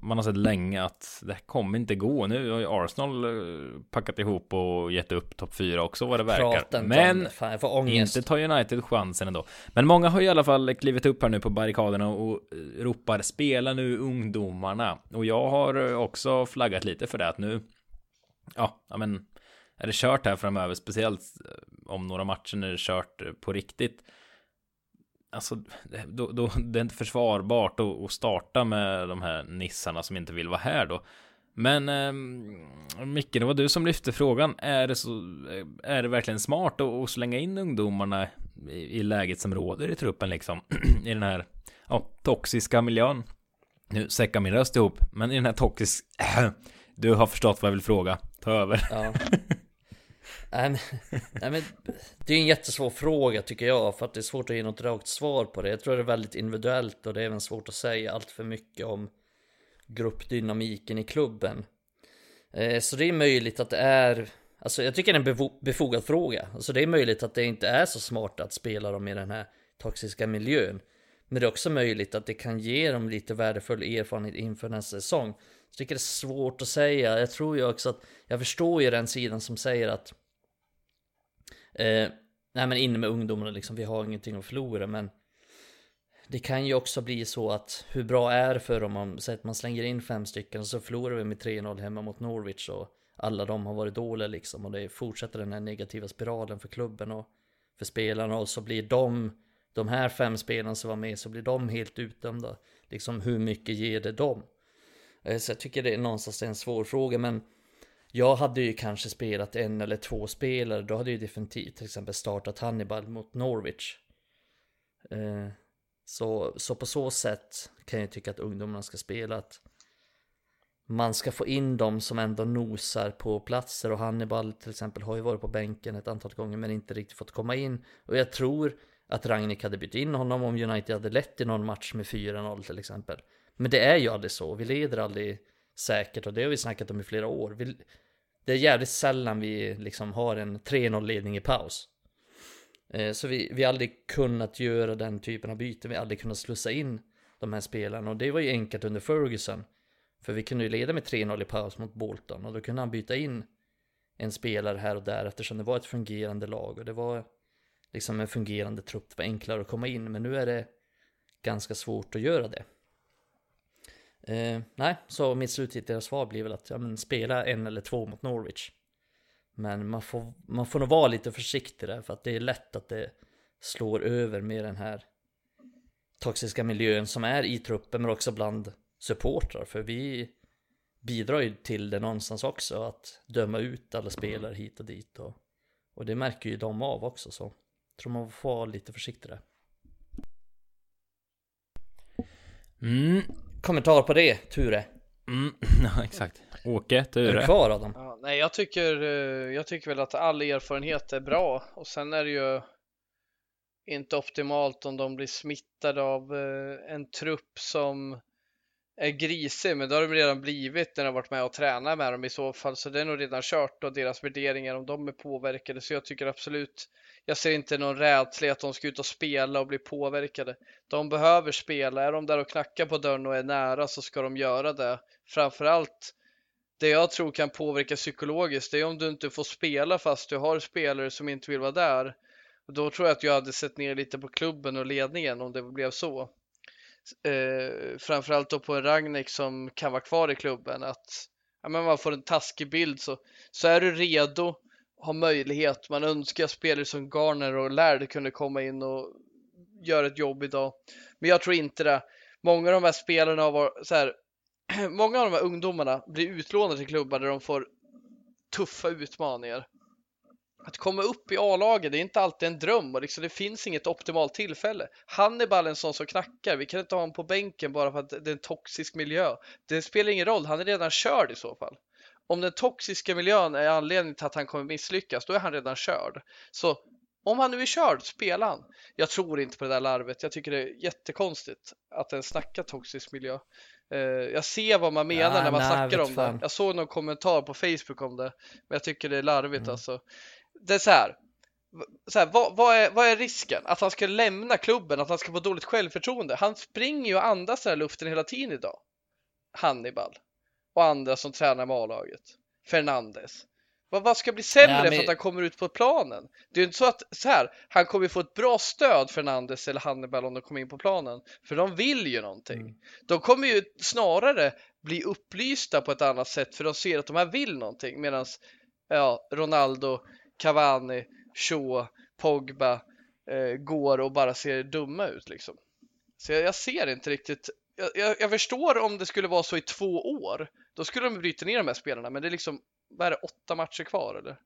man har sett länge att det kommer inte gå. Nu har ju Arsenal eh, packat ihop och gett upp topp 4 också vad det verkar. Men. Fan, jag inte tar United chansen ändå. Men många har i alla fall klivit upp här nu på barrikaderna och eh, ropar spela nu ungdomarna. Och jag har eh, också flaggat lite för det att nu, ja, men är det kört här framöver, speciellt eh, om några matcher när det är kört eh, på riktigt. Alltså, då, då, det är inte försvarbart att, att starta med de här nissarna som inte vill vara här då. Men eh, Micke, det var du som lyfte frågan. Är det, så, är det verkligen smart att, att slänga in ungdomarna i, i läget som råder i truppen liksom? I den här ja, toxiska miljön. Nu säckar min röst ihop, men i den här toxiska... Du har förstått vad jag vill fråga. Ta över. Ja. nej, men, nej, men det är en jättesvår fråga tycker jag för att det är svårt att ge något rakt svar på det. Jag tror det är väldigt individuellt och det är även svårt att säga allt för mycket om gruppdynamiken i klubben. Eh, så det är möjligt att det är, alltså jag tycker det är en befogad fråga. Alltså det är möjligt att det inte är så smart att spela dem i den här toxiska miljön. Men det är också möjligt att det kan ge dem lite värdefull erfarenhet inför nästa säsong. Så jag tycker det är svårt att säga. Jag tror ju också att, jag förstår ju den sidan som säger att eh, Nej men in med ungdomarna liksom, vi har ingenting att förlora men Det kan ju också bli så att hur bra är det för dem om säg att man slänger in fem stycken och så förlorar vi med 3-0 hemma mot Norwich och alla de har varit dåliga liksom och det fortsätter den här negativa spiralen för klubben och för spelarna och så blir de de här fem spelarna som var med så blir de helt utdömda. Liksom hur mycket ger det dem? Eh, så jag tycker det är någonstans en svår fråga men jag hade ju kanske spelat en eller två spelare, då hade jag ju definitivt till exempel startat Hannibal mot Norwich. Eh, Så, så på så sätt kan jag tycka att ungdomarna ska spela att man ska få in dem som ändå nosar på platser och Hannibal till exempel har ju varit på bänken ett antal gånger men inte riktigt fått komma in. Och jag tror att Ragnik hade bytt in honom om United hade lett i någon match med 4-0 till exempel. Men det är ju aldrig så, vi leder aldrig säkert och det har vi snackat om i flera år. Vi, det är jävligt sällan vi liksom har en 3-0 ledning i paus. Eh, Så vi, vi har aldrig kunnat göra den typen av byten, vi har aldrig kunnat slussa in de här spelarna och det var ju enkelt under Ferguson. För vi kunde ju leda med 3-0 i paus mot Bolton och då kunde han byta in en spelare här och där eftersom det var ett fungerande lag och det var liksom en fungerande trupp, det var enklare att komma in, men nu är det ganska svårt att göra det. Eh, nej, så mitt slutgiltiga svar blir väl att ja, men spela en eller två mot Norwich. Men man får, man får nog vara lite försiktig där för att det är lätt att det slår över med den här toxiska miljön som är i truppen men också bland supportrar. För vi bidrar ju till det någonstans också att döma ut alla spelare hit och dit. Och, och det märker ju de av också så jag tror man får vara lite försiktig där. Mm. Kommentar på det, Ture? Mm. Ja, exakt. Åke, Är Ture. du kvar Adam? Ja, nej, jag tycker, eh, jag tycker väl att all erfarenhet är bra och sen är det ju inte optimalt om de blir smittade av eh, en trupp som är grisig, men det har de redan blivit när de har varit med och tränat med dem i så fall, så det är nog redan kört och deras värderingar om de är påverkade, så jag tycker absolut, jag ser inte någon rädsla i att de ska ut och spela och bli påverkade. De behöver spela, är de där och knackar på dörren och är nära så ska de göra det. Framförallt det jag tror kan påverka psykologiskt, det är om du inte får spela fast du har spelare som inte vill vara där. Då tror jag att jag hade sett ner lite på klubben och ledningen om det blev så. Eh, framförallt då på en Ragnek som kan vara kvar i klubben att ja, men man får en taskig bild så, så är du redo, har möjlighet, man önskar spelare som Garner och Laird kunde komma in och göra ett jobb idag. Men jag tror inte det. Många av de här spelarna har varit så här, många av de här ungdomarna blir utlånade till klubbar där de får tuffa utmaningar. Att komma upp i A-laget, det är inte alltid en dröm och liksom, det finns inget optimalt tillfälle. Hannibal är en sån som knackar, vi kan inte ha honom på bänken bara för att det är en toxisk miljö. Det spelar ingen roll, han är redan körd i så fall. Om den toxiska miljön är anledningen till att han kommer misslyckas, då är han redan körd. Så om han nu är körd, spela han. Jag tror inte på det där larvet. Jag tycker det är jättekonstigt att den snackar toxisk miljö. Eh, jag ser vad man menar Ja, när man nej, snackar om fan. det. Jag såg någon kommentar på Facebook om det, men jag tycker det är larvigt Mm. alltså. Det är så här. Så här vad, vad, är, vad är risken? Att han ska lämna klubben, att han ska få dåligt självförtroende. Han springer ju och andas den här luften hela tiden idag. Hannibal och andra som tränar med A-laget. Fernandes. Vad, vad ska bli sämre Ja, men- för att han kommer ut på planen? Det är ju inte så att så här, han kommer få ett bra stöd Fernandes eller Hannibal om de kommer in på planen. För de vill ju någonting. Mm. De kommer ju snarare bli upplysta på ett annat sätt för de ser att de här vill någonting medan ja, Ronaldo, Cavani, Shaw, Pogba eh, går och bara ser dumma ut liksom. Så jag, jag ser inte riktigt. Jag, jag, jag förstår om det skulle vara så i två år. Då skulle de bryta ner de här spelarna, men det är liksom, vad är det, åtta matcher kvar eller?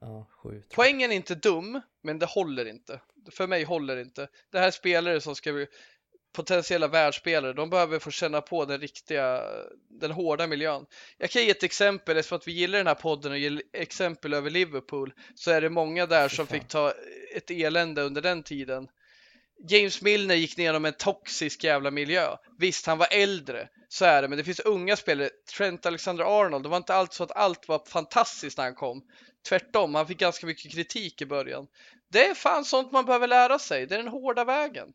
Ja, sju. Poängen är inte dum, men det håller inte. För mig håller inte. Det här är spelare som ska bli potentiella världsspelare. De behöver få känna på den riktiga, den hårda miljön. Jag kan ge ett exempel, eftersom att vi gillar den här podden och ger exempel över Liverpool, så är det många där som fick ta ett elände under den tiden. James Milner gick igenom en toxisk jävla miljö. Visst, han var äldre, så är det, men det finns unga spelare. Trent Alexander-Arnold, det var inte allt så att allt var fantastiskt när han kom. Tvärtom, han fick ganska mycket kritik i början. Det är fan sånt man behöver lära sig. Det är den hårda vägen.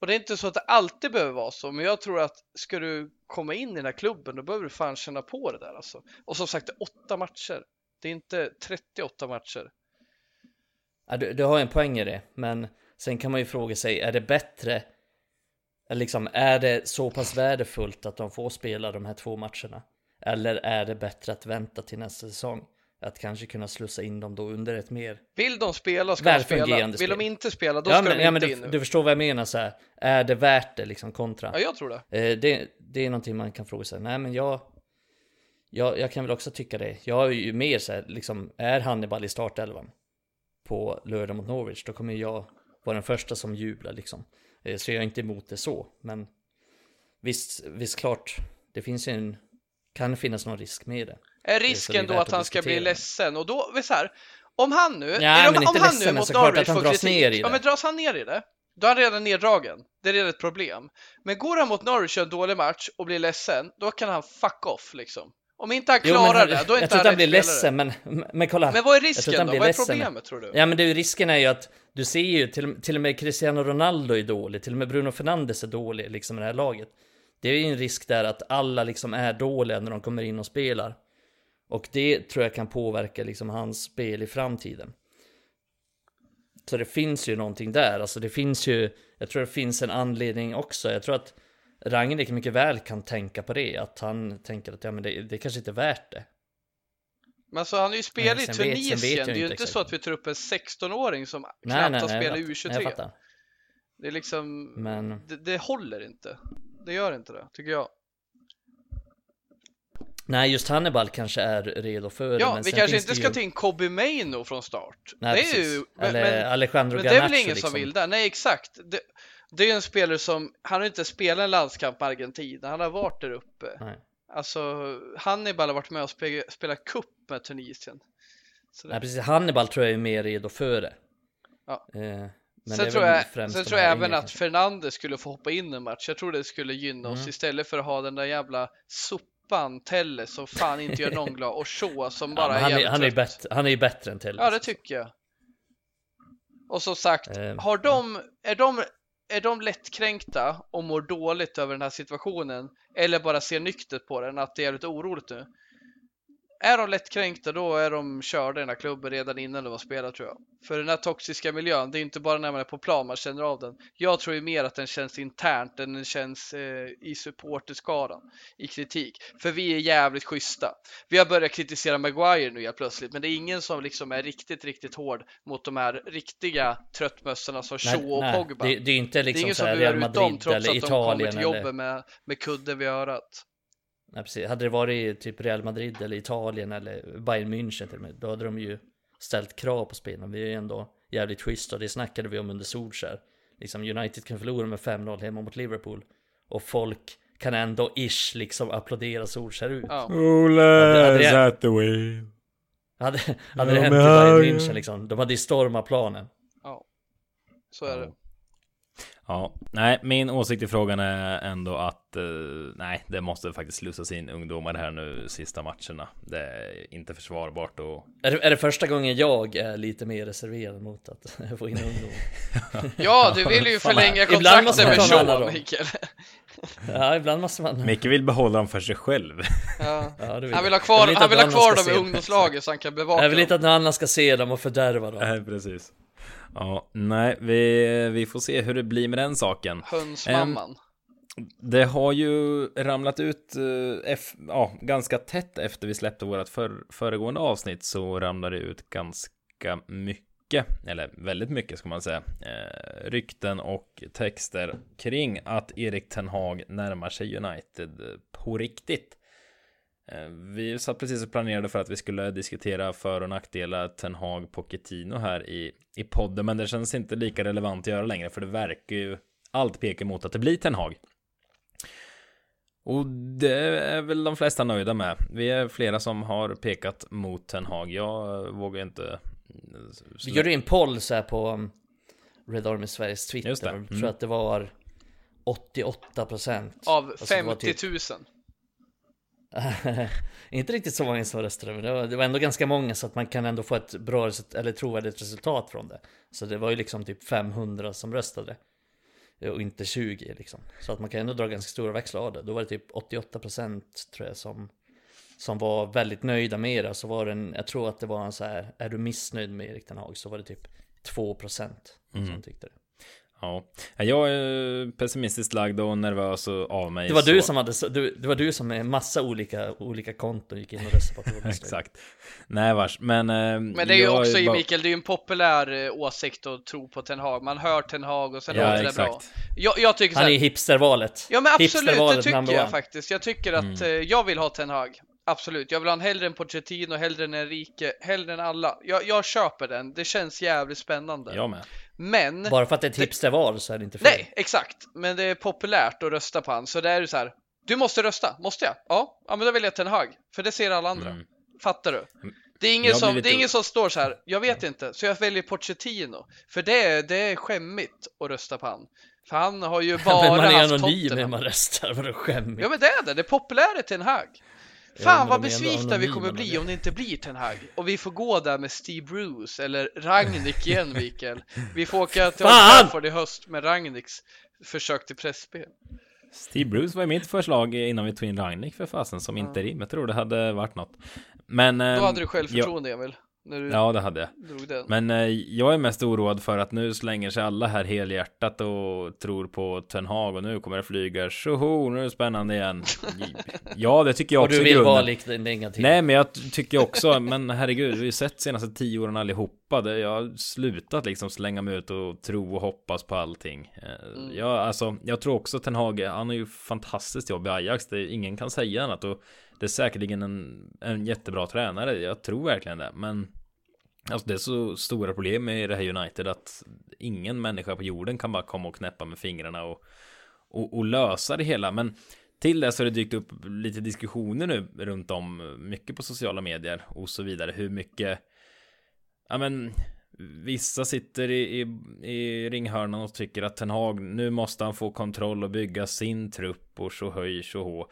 Och det är inte så att det alltid behöver vara så, men jag tror att ska du komma in i den här klubben, då behöver du fan känna på det där alltså. Och som sagt, det är åtta matcher. Det är inte 38 matcher. Ja, du, du har en poäng i det, men sen kan man ju fråga sig, är det bättre? Liksom, är det så pass värdefullt att de får spela de här två matcherna? Eller är det bättre att vänta till nästa säsong? Att kanske kunna slussa in dem då under ett mer... Vill de spela ska de spela. Vill de inte spela, då ja, ska men, de ja, inte du, in. du förstår vad jag menar så här. Är det värt det liksom kontra? Ja, jag tror det. Eh, det, det är någonting man kan fråga sig. Nej, men jag, jag, jag kan väl också tycka det. Jag är ju mer så här, liksom, är Hannibal i startelvan på lördag mot Norwich, då kommer jag vara den första som jublar liksom. Eh, så jag är inte emot det så, men visst, visst klart, det finns ju en, kan finnas någon risk med det. Är risken då att han ska bli ledsen? Och då, så här, om han nu, Ja, om, men om han nu men mot Norwich han får kritik, ner i ja det. men dras han ner i det, då är han redan neddragen. Det är redan ett problem. Men går han mot Norwich och en dålig match och blir ledsen, då kan han fuck off liksom. Om inte han Jo, klarar men han, det, då är jag inte tror han att han blir ledsen, men, men kolla. Men vad är Jag risken han då? Vad är problemet tror du? Ja men ju risken är ju att du ser ju till, till och med Cristiano Ronaldo är dålig, till och med Bruno Fernandes är dålig liksom i det här laget. Det är ju en risk där att alla liksom är dåliga när de kommer in och spelar. Och det tror jag kan påverka liksom hans spel i framtiden. Så det finns ju någonting där, alltså det finns ju, jag tror det finns en anledning också. Jag tror att Rangnick mycket väl kan tänka på det, att han tänker att ja men det, det kanske inte är värt det. Men alltså han har ju spelat i sen vet- vet Tunisien, det är ju inte exakt. så att vi tar upp en 16-åring som Nej, knappt nej, har spelat i fattar. Jag U23. fattar. Det är liksom, Men det, det håller inte. Det gör inte det, tycker jag. Nej, just Hannibal kanske är redo för det. Ja, men vi kanske inte ska ju... ta in Kobe Maino från start. Nej, det är precis. ju, men, Eller men, Alejandro men det är väl ingen liksom. som vill det. Nej, exakt. Det, det är en spelare som, han har inte spelat en landskamp med Argentina, han har varit där uppe. Nej. Alltså, Hannibal har varit med och spelat, spelat cup med Tunisien. Så det, Nej, precis. Hannibal tror jag är mer redo för det. Ja. Eh, men sen tror jag, sen tror jag även att. Fernandes skulle få hoppa in en match. Jag tror det skulle gynna oss Mm. istället för att ha den där jävla sopan Telle som fan inte gör någon glad och Shaw som Ja, bara är han, är, han, är bättre, han är ju bättre än Telles. Ja, det tycker jag. Och som sagt, Eh, har de, är, de, är de lättkränkta och mår dåligt över den här situationen eller bara ser nyktert på den, att det är jävligt oroligt nu. Är de lättkränkta då är de körda i den här klubben redan innan de har spelat tror jag. För den här toxiska miljön, det är inte bara när man är på plan man känner av den. Jag tror ju mer att den känns internt än den känns eh, i supporterskaran i kritik. För vi är jävligt schyssta. Vi har börjat kritisera Maguire nu helt plötsligt, men det är ingen som liksom är riktigt, riktigt hård mot de här riktiga tröttmössorna som Shaw och nej, Pogba. Det, det är inte det är liksom ingen som Real ut dem trots eller att de kommer till eller... jobbet med, med kudden vid örat. Nej, precis. Hade det varit typ Real Madrid eller Italien eller Bayern München till och med, då hade de ju ställt krav på spelarna. Vi är ju ändå jävligt schyssta och det snackade vi om under Solskär. Liksom United kan förlora med 5-0 hemma mot Liverpool och folk kan ändå ish liksom applådera Solskär ut. Hade- hade det- at the wheel. Hade, hade det hänt i Bayern München liksom, de hade ju stormat planen. ja, så är det. Ja, nej, min åsikt i frågan är ändå att eh, nej, det måste faktiskt slussas in ungdomar här nu sista matcherna. Det är inte försvarbart och Är det, är det första gången jag är lite mer reserverad mot att få in ungdom? Ja, du vill ju förlänga ibland måste kontraktet man med roll. Mikael. Ja, ibland måste man... Micke vill behålla dem för sig själv. Ja. Ja, vill Han vill ha kvar, vill ha kvar dem i ungdomslaget så han kan bevaka Jag vill dem. inte att någon annan ska se dem och fördärva dem. Nej, precis. Ja, nej, vi, vi får se hur det blir med den saken. Hönsmamman. Det har ju ramlat ut eh, eff, ja, ganska tätt efter vi släppte vårt för, föregående avsnitt så ramlade det ut ganska mycket, eller väldigt mycket ska man säga, eh, rykten och texter kring att Erik Ten Hag närmar sig United på riktigt. Eh, Vi satt precis och planerade för att vi skulle diskutera för och nackdelar Ten Hag Pochettino här i, i podden, men det känns inte lika relevant att göra längre, för det verkar ju allt pekar mot att det blir Ten Hag. Och det är väl de flesta nöjda med. Vi är flera som har pekat mot Ten Hag. Jag vågar inte... Vi gjorde en poll så här på um, Red Army Sveriges Twitter. Just det. Jag Mm. tror att det var 88 procent. Av Alltså, det var 50 typ- 000. inte riktigt så många som röstade, men det var, det var ändå ganska många så att man kan ändå få ett bra resultat, eller trovärdigt resultat från det. Så det var ju liksom typ 500 som röstade. Och inte 20 liksom. Så att man kan ändå dra ganska stora växlar av det. Då var det typ 88% tror jag som, som var väldigt nöjda med det. Så var det en, jag tror att det var en så här, är du missnöjd med Erik Ten Hag? Så var det typ 2% Mm. som tyckte det. Ja, jag är pessimistiskt lagd och nervös och av mig. Det var du så- som hade, du, det var du som med massa olika, olika konton gick in och röstade på du. Exakt. Nej vars, men... eh, Men det är ju också, bara- Mikael, det är ju en populär eh, åsikt att tro på Ten Hag. Man hör Ten Hag och sen Ja, låter det bra. exakt. Jag, jag tycker så Han är här, hipstervalet. Ja men absolut, det Hipstervalet tycker jag faktiskt. Jag tycker att eh, jag vill ha Ten Hag. Absolut, jag vill ha en hellre än Pochettino, hellre än Enrique, hellre än alla. Jag, jag köper den, det känns jävligt spännande. Jag med. Men, Bara för att det är ett hipsterval så är det inte fel. nej, exakt. Men det är populärt att rösta på han, så det är ju så här. Du måste rösta, måste jag? Ja, ja men då vill jag Ten Hag. För det ser alla andra. Mm. Fattar du? Det är, ingen som, lite- det är ingen som står så här, jag vet inte, så jag väljer Pochettino. För det, är- det är skämmigt att rösta på han. För han har ju bara men man är haft anonym när Tottenham. man röstar, vadå skämmigt? Ja men det är det, det är populärt Ten Hag. Ja, Fan vad besvikna vi kommer bli om det inte blir Ten Hag. Och vi får gå där med Steve Bruce eller Ragnik igen Mikael. Vi får åka till Old i höst med Ragniks försök till pressspel. Steve Bruce var ju mitt förslag innan vi tog in Ragnik för fasen som interim. Jag tror det hade varit något. Men... Då ehm, hade du jag- självförtroende Emil. När du Ja, det hade jag. drog den. Men eh, jag är mest oroad för att nu slänger sig alla här helhjärtat och tror på Ten Hag och nu kommer det flyga. Tjoho, nu är det spännande igen. Ja, det tycker jag Och också du i vill grunden. vara lite negativ. Nej, men jag tycker också, men herregud, vi har ju sett senaste tio åren allihopa. Det, jag har slutat liksom slänga mig ut och tro och hoppas på allting. Eh, Mm. Jag, alltså, jag tror också Ten Hag, han har ju fantastiskt jobb i Ajax. Det, ingen kan säga annat och det är säkerligen en, en jättebra tränare. Jag tror verkligen det, men Alltså det är så stora problem med det här United att ingen människa på jorden kan bara komma och knäppa med fingrarna och, och, och lösa det hela. Men till det så har det dykt upp lite diskussioner nu runt om mycket på sociala medier och så vidare. Hur mycket, ja men vissa sitter i, i, i ringhörnan och tycker att Ten Hag, nu måste han få kontroll och bygga sin trupp och så höj så hå.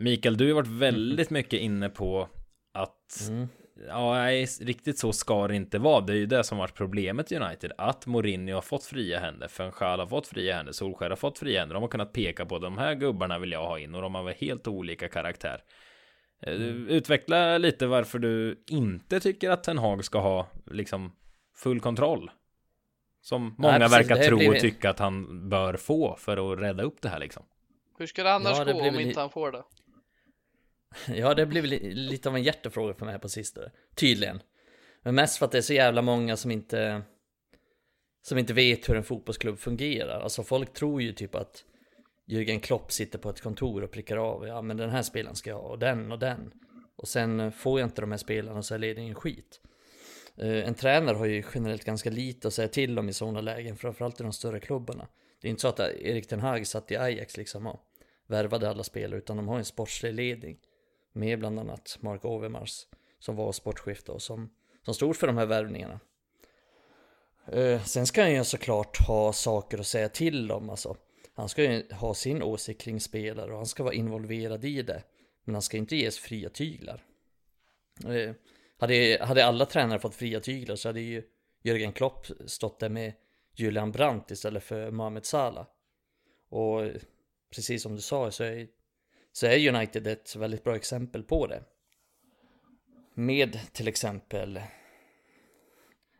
Mikael, du har varit väldigt mycket inne på att Mm. Ja, nej, riktigt så ska det inte vara. Det är ju det som varit problemet i United. Att Mourinho har fått fria händer, Fanchal har fått fria händer, Solskjaer har fått fria händer. De har kunnat peka på de här gubbarna vill jag ha in och de har väl helt olika karaktär. Eh, Utveckla lite varför du inte tycker att Ten Hag ska ha liksom full kontroll. Som många precis, verkar tro och blir- tycka att han bör få för att rädda upp det här liksom. Hur ska det annars Ja, det gå om inte han får det? Ja, det blev li- lite av en hjärtefråga för mig på sistone. Tydligen. Men mest för att det är så jävla många som inte som inte vet hur en fotbollsklubb fungerar. Alltså folk tror ju typ att Jürgen Klopp sitter på ett kontor och prickar av. Ja, men den här spelaren ska jag ha och den och den. Och sen eh, får jag inte de här spelarna så är ledningen skit. Eh, en tränare har ju generellt ganska lite att säga till om i sådana lägen, framförallt i de större klubbarna. Det är inte så att Erik Ten Hag satt i Ajax liksom och värvade alla spelare, utan de har en sportslig ledning. Med bland annat Mark Overmars, som var sportchef då, som, som stod för de här värvningarna. Eh, sen ska han ju såklart ha saker att säga till om, alltså. Han ska ju ha sin åsikt kring spelare och han ska vara involverad i det. Men han ska inte ges fria tyglar. Eh, hade, hade alla tränare fått fria tyglar så hade ju Jörgen Klopp stått där med Julian Brandt istället för Mohamed Salah. Och precis som du sa så är, så är United ett väldigt bra exempel på det. Med till exempel,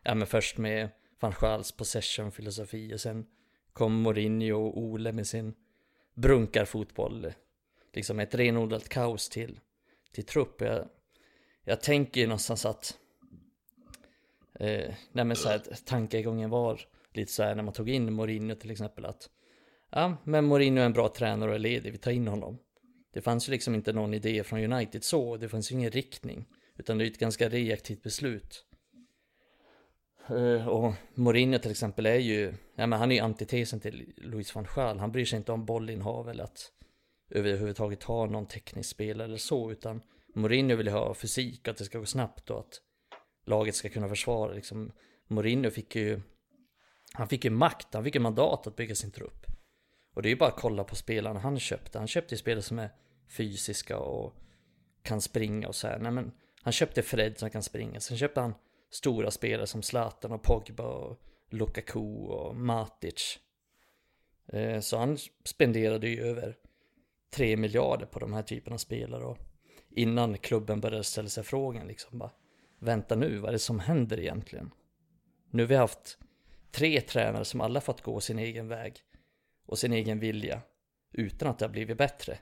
ja men först med van Schals possession-filosofi och sen kom Mourinho och Ole med sin brunkarfotboll. Liksom ett renodlat kaos till, till trupp. Jag, jag tänker ju någonstans att eh, nej men så här, tankegången var lite så här när man tog in Mourinho till exempel att ja, men Mourinho är en bra tränare och är ledig, vi tar in honom. Det fanns ju liksom inte någon idé från United så, det fanns ju ingen riktning. Utan det är ett ganska reaktivt beslut. Eh, och Mourinho till exempel är ju, ja men han är ju antitesen till Louis van Gaal. Han bryr sig inte om bollinnehav eller att överhuvudtaget ha någon teknisk spelare eller så. Utan Mourinho vill ju ha fysik, att det ska gå snabbt och att laget ska kunna försvara. Liksom, Mourinho fick ju, han fick ju makt, han fick ju mandat att bygga sin trupp. Och det är ju bara att kolla på spelarna han köpte. Han köpte ju spelare som är fysiska och kan springa och så här. Nej men han köpte Fred som kan springa. Sen köpte han stora spelare som Zlatan och Pogba och Lukaku och Matic. Eh, så han spenderade ju över 3 miljarder på de här typerna av spelare. Och innan klubben började ställa sig frågan liksom bara Vänta nu, vad är det som händer egentligen? Nu har vi haft tre tränare som alla fått gå sin egen väg och sin egen vilja utan att det har blivit bättre.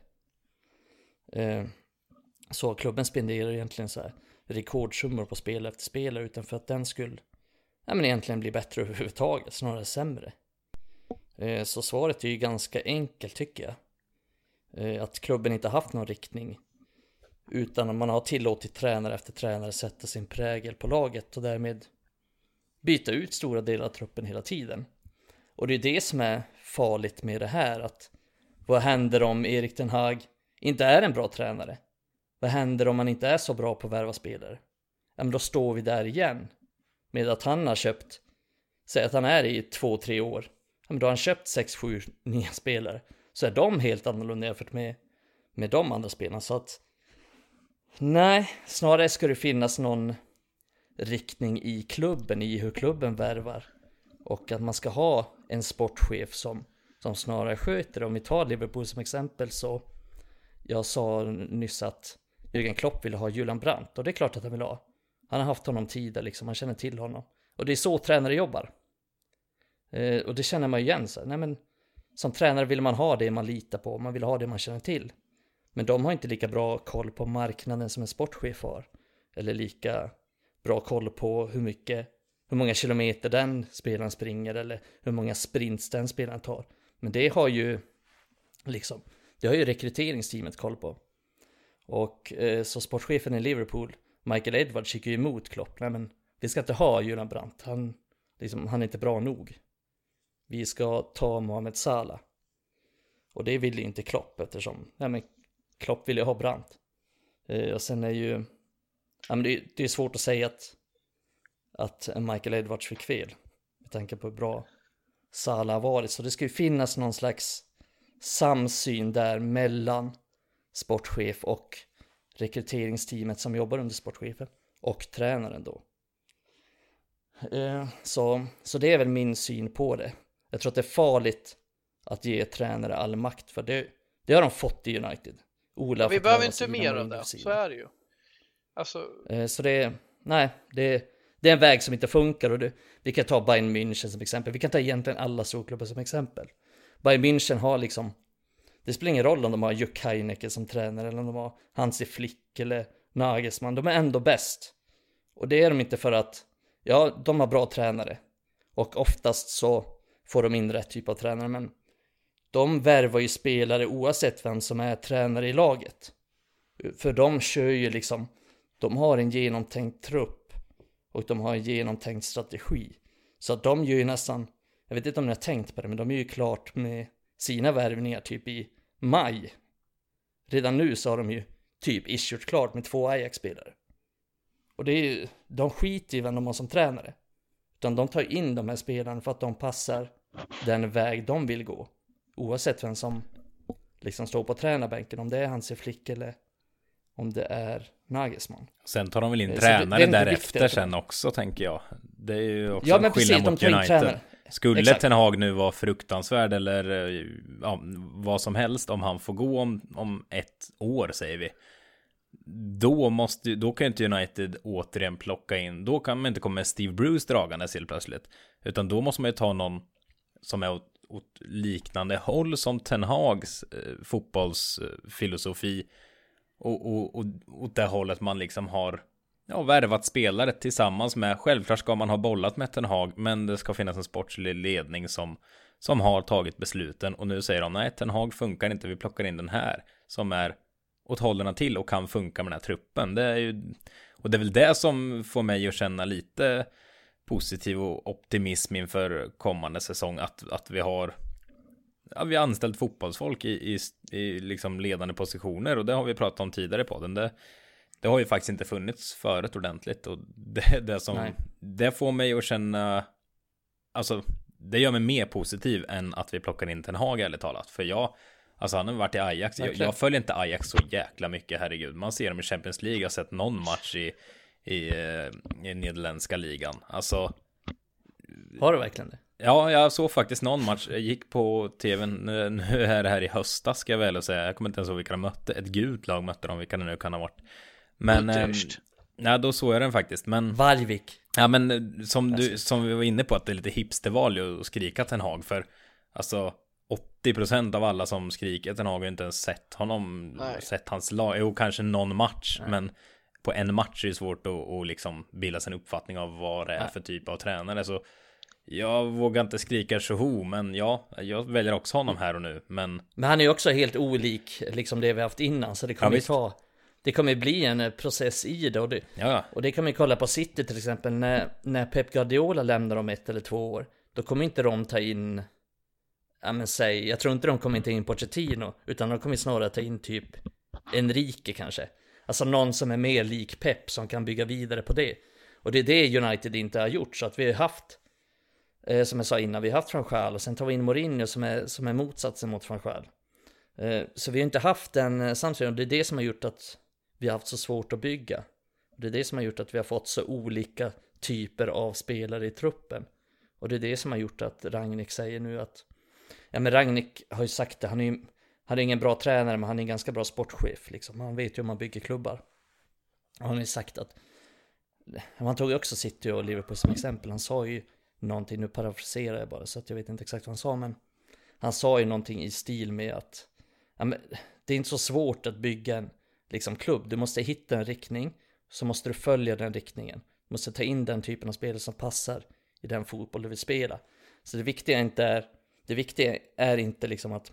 Eh, så klubben spenderar egentligen så här rekordsummor på spel efter spelare utan för att den skulle ja, men egentligen bli bättre överhuvudtaget, snarare sämre. Eh, så svaret är ju ganska enkelt tycker jag. Eh, att klubben inte haft någon riktning utan man har tillåtit tränare efter tränare sätta sin prägel på laget och därmed byta ut stora delar av truppen hela tiden. Och det är det som är farligt med det här att vad händer om Erik Den Hag inte är en bra tränare? Vad händer om han inte är så bra på att värva spelare? Ja, men då står vi där igen. Med att han har köpt, säg att han är i två, tre år. Ja, men då har han köpt sex, sju nya spelare. Så är de helt annorlunda jämfört med, med de andra spelarna. Så att, nej, snarare ska det finnas någon riktning i klubben, i hur klubben värvar. Och att man ska ha en sportchef som, som snarare sköter det. Om vi tar Liverpool som exempel så jag sa nyss att Jürgen Klopp ville ha Julian Brandt och det är klart att han vill ha. Han har haft honom tidigare liksom, han känner till honom. Och det är så tränare jobbar. Eh, och det känner man ju igen så nej men som tränare vill man ha det man litar på, man vill ha det man känner till. Men de har inte lika bra koll på marknaden som en sportchef har. Eller lika bra koll på hur mycket, hur många kilometer den spelaren springer eller hur många sprints den spelaren tar. Men det har ju liksom, det har ju rekryteringsteamet koll på. Och eh, så sportchefen i Liverpool, Michael Edwards, gick ju emot Klopp. Nej men, vi ska inte ha Julian Brandt, han, liksom, han är inte bra nog. Vi ska ta Mohamed Salah. Och det ville ju inte Klopp eftersom, nej men Klopp vill ju ha Brandt. Eh, och sen är ju, ja men det, det är svårt att säga att, att Michael Edwards fick fel. Med tanke på hur bra Salah varit. Så det ska ju finnas någon slags samsyn där mellan sportchef och rekryteringsteamet som jobbar under sportchefen och tränaren då. Eh, så, så det är väl min syn på det. Jag tror att det är farligt att ge tränare all makt för det, det har de fått i United. Ola vi behöver inte mer av det, så är det ju. Alltså... Eh, så det, nej, det, det är en väg som inte funkar och det, vi kan ta Bayern München som exempel. Vi kan ta egentligen alla storklubbar som exempel. Bayern München har liksom, det spelar ingen roll om de har Juck Heineken som tränare eller om de har Hansi Flick eller Nagelsmann. De är ändå bäst. Och det är de inte för att, ja, de har bra tränare. Och oftast så får de in rätt typ av tränare, men de värvar ju spelare oavsett vem som är tränare i laget. För de kör ju liksom, de har en genomtänkt trupp och de har en genomtänkt strategi. Så att de gör ju nästan, jag vet inte om ni har tänkt på det, men de är ju klart med sina värvningar typ i maj. Redan nu så har de ju typ issued klart med två Ajax-spelare. Och det är ju, de skiter i vem de har som tränare. Utan de tar in de här spelarna för att de passar den väg de vill gå. Oavsett vem som liksom står på tränarbänken, om det är Hansi Flick eller om det är Nagelsmann. Sen tar de väl in så tränare det, därefter sen också, tänker jag. Det är ju också ja, men skillnad precis, mot United. Skulle Exakt. Ten Hag nu vara fruktansvärd eller ja, vad som helst om han får gå om, om ett år säger vi. Då måste, då kan inte United återigen plocka in, då kan man inte komma med Steve Bruce dragandes helt plötsligt. Utan då måste man ju ta någon som är åt, åt liknande håll som Ten Hags eh, fotbollsfilosofi. Och, och, och åt det hållet man liksom har ja, värvat spelare tillsammans med. Självklart ska man ha bollat med Ten Hag, men det ska finnas en sportslig ledning som, som har tagit besluten. Och nu säger de nej, Ten Hag funkar inte, vi plockar in den här som är åt hållerna till och kan funka med den här truppen. Det är ju, och det är väl det som får mig att känna lite positiv och optimism inför kommande säsong att, att vi har ja, vi har anställt fotbollsfolk i, i, i liksom ledande positioner och det har vi pratat om tidigare på den. Det, det har ju faktiskt inte funnits förut ordentligt och det, det som det får mig att känna alltså det gör mig mer positiv än att vi plockar in Ten Hag ärligt talat för jag Alltså han har varit i Ajax. Jag, jag, följer inte Ajax så jäkla mycket, herregud. Man ser dem i Champions League. Jag har sett någon match i, i, eh, i nederländska ligan. Alltså. Har du verkligen det? Ja, jag såg faktiskt någon match. Jag gick på tvn. Nu är det här i höstas ska jag väl säga. Jag kommer inte ens ihåg vilka de mötte. Ett gult lag mötte de, vilka det nu kan ha varit. Men... Eh, nej, då såg jag den faktiskt. Men... Vargvik. Ja, men eh, som, du, som vi var inne på att det är lite hipsterval att skrika Ten Hag för. Alltså 80% av alla som skriker Ten Hag har inte ens sett honom, Nej. sett hans lag. Jo, kanske någon match, Nej. men på en match är det svårt att, att liksom bilda sig en uppfattning av vad det är Nej. för typ av tränare. Så jag vågar inte skrika tjoho, men ja, jag väljer också honom här och nu. Men, men han är ju också helt olik liksom det vi haft innan, så det kommer ja, ju ta det kommer bli en eh, process i det och, det ja. och det kan man ju kolla på City till exempel när, när Pep Guardiola lämnar om ett eller två år Då kommer inte de ta in Ja men säg, jag tror inte de kommer ta in Pochettino Utan de kommer snarare ta in typ Enrique kanske Alltså någon som är mer lik Pep som kan bygga vidare på det. Och det är det United inte har gjort. Så att vi har haft, eh, som jag sa innan, vi har haft Franchal och sen tar vi in Mourinho som är, som är motsatsen mot Franchal. Eh, så vi har inte haft den eh, samsynen och det är det som har gjort att vi har haft så svårt att bygga. Det är det som har gjort att vi har fått så olika typer av spelare i truppen. Och det är det som har gjort att Ragnik säger nu att Ja men Ragnik har ju sagt det, han är ju han är ingen bra tränare men han är en ganska bra sportchef liksom. Han vet ju hur man bygger klubbar. Och han har ju sagt att Han tog ju också City och Liverpool som exempel. Han sa ju någonting, nu parafraserar jag bara så att jag vet inte exakt vad han sa, men han sa ju någonting i stil med att ja, men, det är inte så svårt att bygga en liksom, klubb. Du måste hitta en riktning, så måste du följa den riktningen. Du måste ta in den typen av spelare som passar i den fotboll du vill spela. Så det viktiga inte är, det viktiga är inte liksom att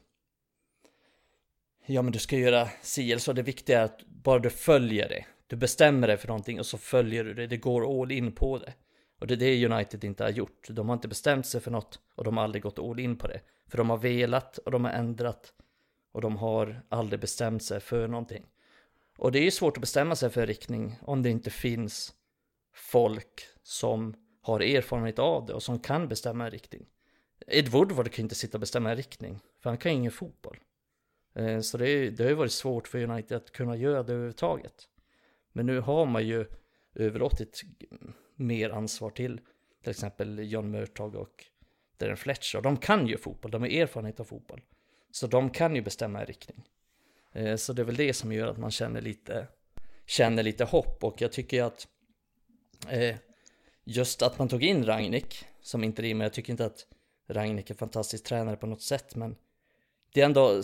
ja men du ska göra si eller så, det viktiga är att bara du följer det. Du bestämmer dig för någonting och så följer du det, det går all in på det. Och det är det United inte har gjort. De har inte bestämt sig för något och de har aldrig gått all in på det. För de har velat och de har ändrat och de har aldrig bestämt sig för någonting. Och det är ju svårt att bestämma sig för en riktning om det inte finns folk som har erfarenhet av det och som kan bestämma en riktning. Ed Woodward kan ju inte sitta och bestämma en riktning, för han kan ju ingen fotboll. Eh, så det, är, det har ju varit svårt för United att kunna göra det överhuvudtaget. Men nu har man ju överlåtit mer ansvar till till exempel John Murtag och Darren Fletcher. De kan ju fotboll, de har erfarenhet av fotboll. Så de kan ju bestämma en riktning. Eh, så det är väl det som gör att man känner lite, känner lite hopp och jag tycker att eh, just att man tog in Ragnik som interim, jag tycker inte att Ragnik är fantastisk tränare på något sätt, men det är ändå,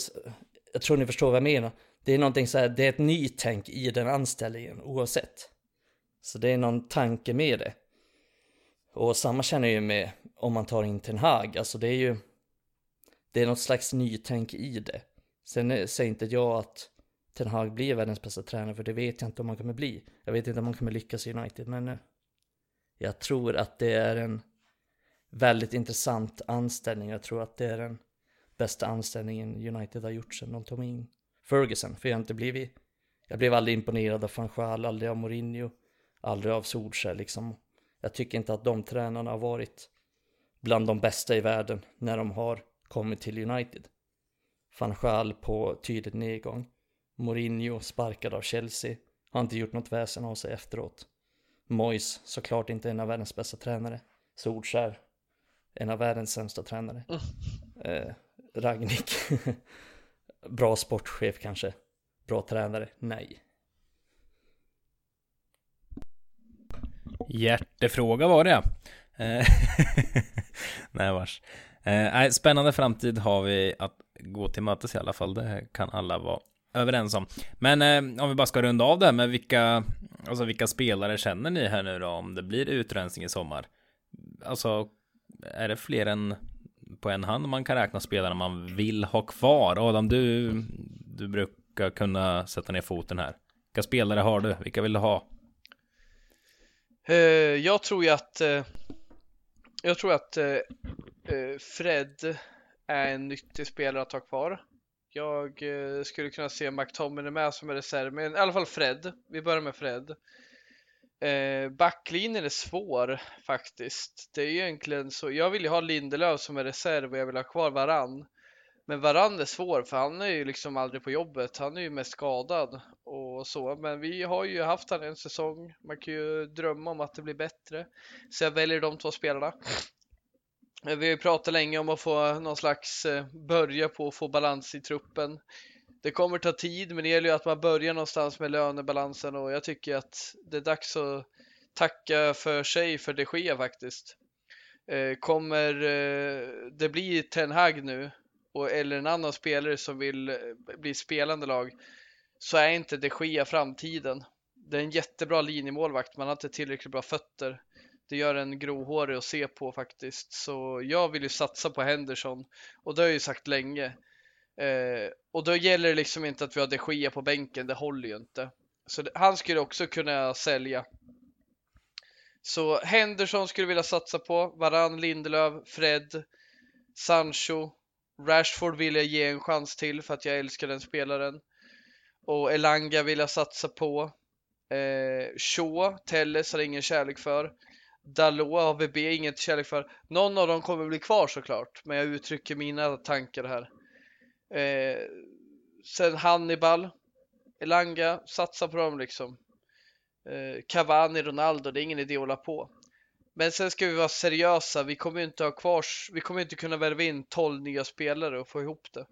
jag tror ni förstår vad jag menar. Det är någonting så här, det är ett nytänk i den anställningen oavsett. Så det är någon tanke med det. Och samma känner jag ju med om man tar in Ten Hag, alltså det är ju det är något slags nytänk i det. Sen eh, säger inte jag att Ten Hag blir världens bästa tränare, för det vet jag inte om han kommer bli. Jag vet inte om han kommer lyckas i United, men eh, jag tror att det är en väldigt intressant anställning. Jag tror att det är den bästa anställningen United har gjort sedan de tog in Ferguson. För jag har inte blivit, jag blev aldrig imponerad av Fanchal, aldrig av Mourinho, aldrig av Solskjaer liksom. Jag tycker inte att de tränarna har varit bland de bästa i världen när de har kommit till United. Van Gaal på tydlig nedgång. Mourinho sparkad av Chelsea. Har inte gjort något väsen av sig efteråt. Moyes såklart inte en av världens bästa tränare. Solskär en av världens sämsta tränare. Mm. Eh, Ragnik. Bra sportchef kanske. Bra tränare? Nej. Hjärtefråga var det. Eh, nej vars. Eh, spännande framtid har vi att gå till mötes i alla fall. Det kan alla vara överens om. Men eh, om vi bara ska runda av det här med vilka, alltså vilka spelare känner ni här nu då om det blir utrensning i sommar? Alltså, är det fler än på en hand man kan räkna spelarna man vill ha kvar? Adam, du, du brukar kunna sätta ner foten här. Vilka spelare har du? Vilka vill du ha? Eh, jag tror ju att eh, jag tror att eh, Fred är en nyttig spelare att ha kvar. Jag eh, skulle kunna se McTominay med som är reserv, men i alla fall Fred. Vi börjar med Fred. Eh, backlinjen är svår faktiskt. Det är ju egentligen så. Jag vill ju ha Lindelöf som är reserv och jag vill ha kvar Varann. Men Varann är svår för han är ju liksom aldrig på jobbet. Han är ju mest skadad och så. Men vi har ju haft han en säsong. Man kan ju drömma om att det blir bättre. Så jag väljer de två spelarna. Vi har ju pratat länge om att få någon slags eh, börja på att få balans i truppen. Det kommer ta tid, men det gäller ju att man börjar någonstans med lönebalansen och jag tycker att det är dags att tacka för sig för det sker faktiskt. Eh, kommer eh, det bli Ten Hag nu och, eller en annan spelare som vill eh, bli spelande lag så är inte det Gia framtiden. Det är en jättebra linjemålvakt, man har inte tillräckligt bra fötter det gör en gråhårig att se på faktiskt. Så jag vill ju satsa på Henderson och det har jag ju sagt länge. Eh, och då gäller det liksom inte att vi har de Gia på bänken, det håller ju inte. Så det, han skulle också kunna sälja. Så Henderson skulle vilja satsa på, Varann, Lindelöf, Fred, Sancho, Rashford vill jag ge en chans till för att jag älskar den spelaren. Och Elanga vill jag satsa på. Eh, Shaw, Telles har ingen kärlek för. Dalot AVB inget kärlek för. Någon av dem kommer bli kvar såklart, men jag uttrycker mina tankar här. Eh, sen Hannibal, Elanga, satsa på dem liksom. Eh, Cavani, Ronaldo, det är ingen idé att hålla på. Men sen ska vi vara seriösa. Vi kommer inte ha kvar, vi kommer inte kunna värva in 12 nya spelare och få ihop det.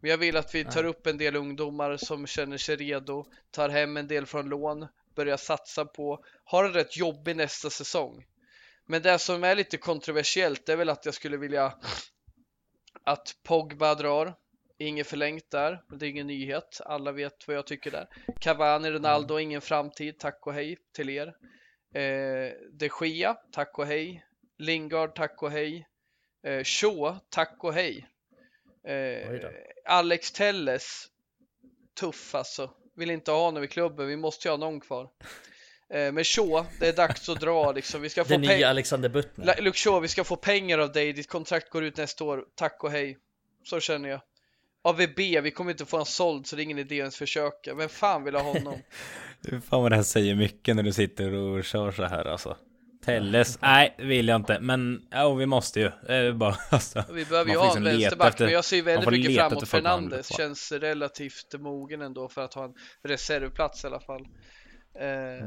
Men jag vill att vi tar upp en del ungdomar som känner sig redo, tar hem en del från lån, börja satsa på, har en rätt jobbig nästa säsong. Men det som är lite kontroversiellt är väl att jag skulle vilja att Pogba drar. Inget förlängt där, det är ingen nyhet. Alla vet vad jag tycker där. Cavani, Ronaldo, ingen framtid. Tack och hej till er. Eh, De Gia, tack och hej. Lingard, tack och hej. Eh, Shaw, tack och hej. Eh. Alex Telles, tuff alltså. Vill inte ha honom i klubben, vi måste ju ha någon kvar. Eh, men Shaw, det är dags att dra liksom. Vi ska få Den nya. Alexander Butner. Luke Shaw, vi ska få pengar av dig. Ditt kontrakt går ut nästa år. Tack och hej. Så känner jag. AVB, vi kommer inte få honom såld så det är ingen idé ens försöka. Vem fan vill ha honom? Fan vad det här säger mycket när du sitter och kör så här alltså. Telles, nej vill jag inte. Men ja, vi måste ju. Bara, alltså. Vi behöver ju ha en liksom leta vänsterback, efter- men jag ser väldigt mycket man vill Fernandes känns relativt mogen ändå för att ha en reservplats i alla fall. Eh,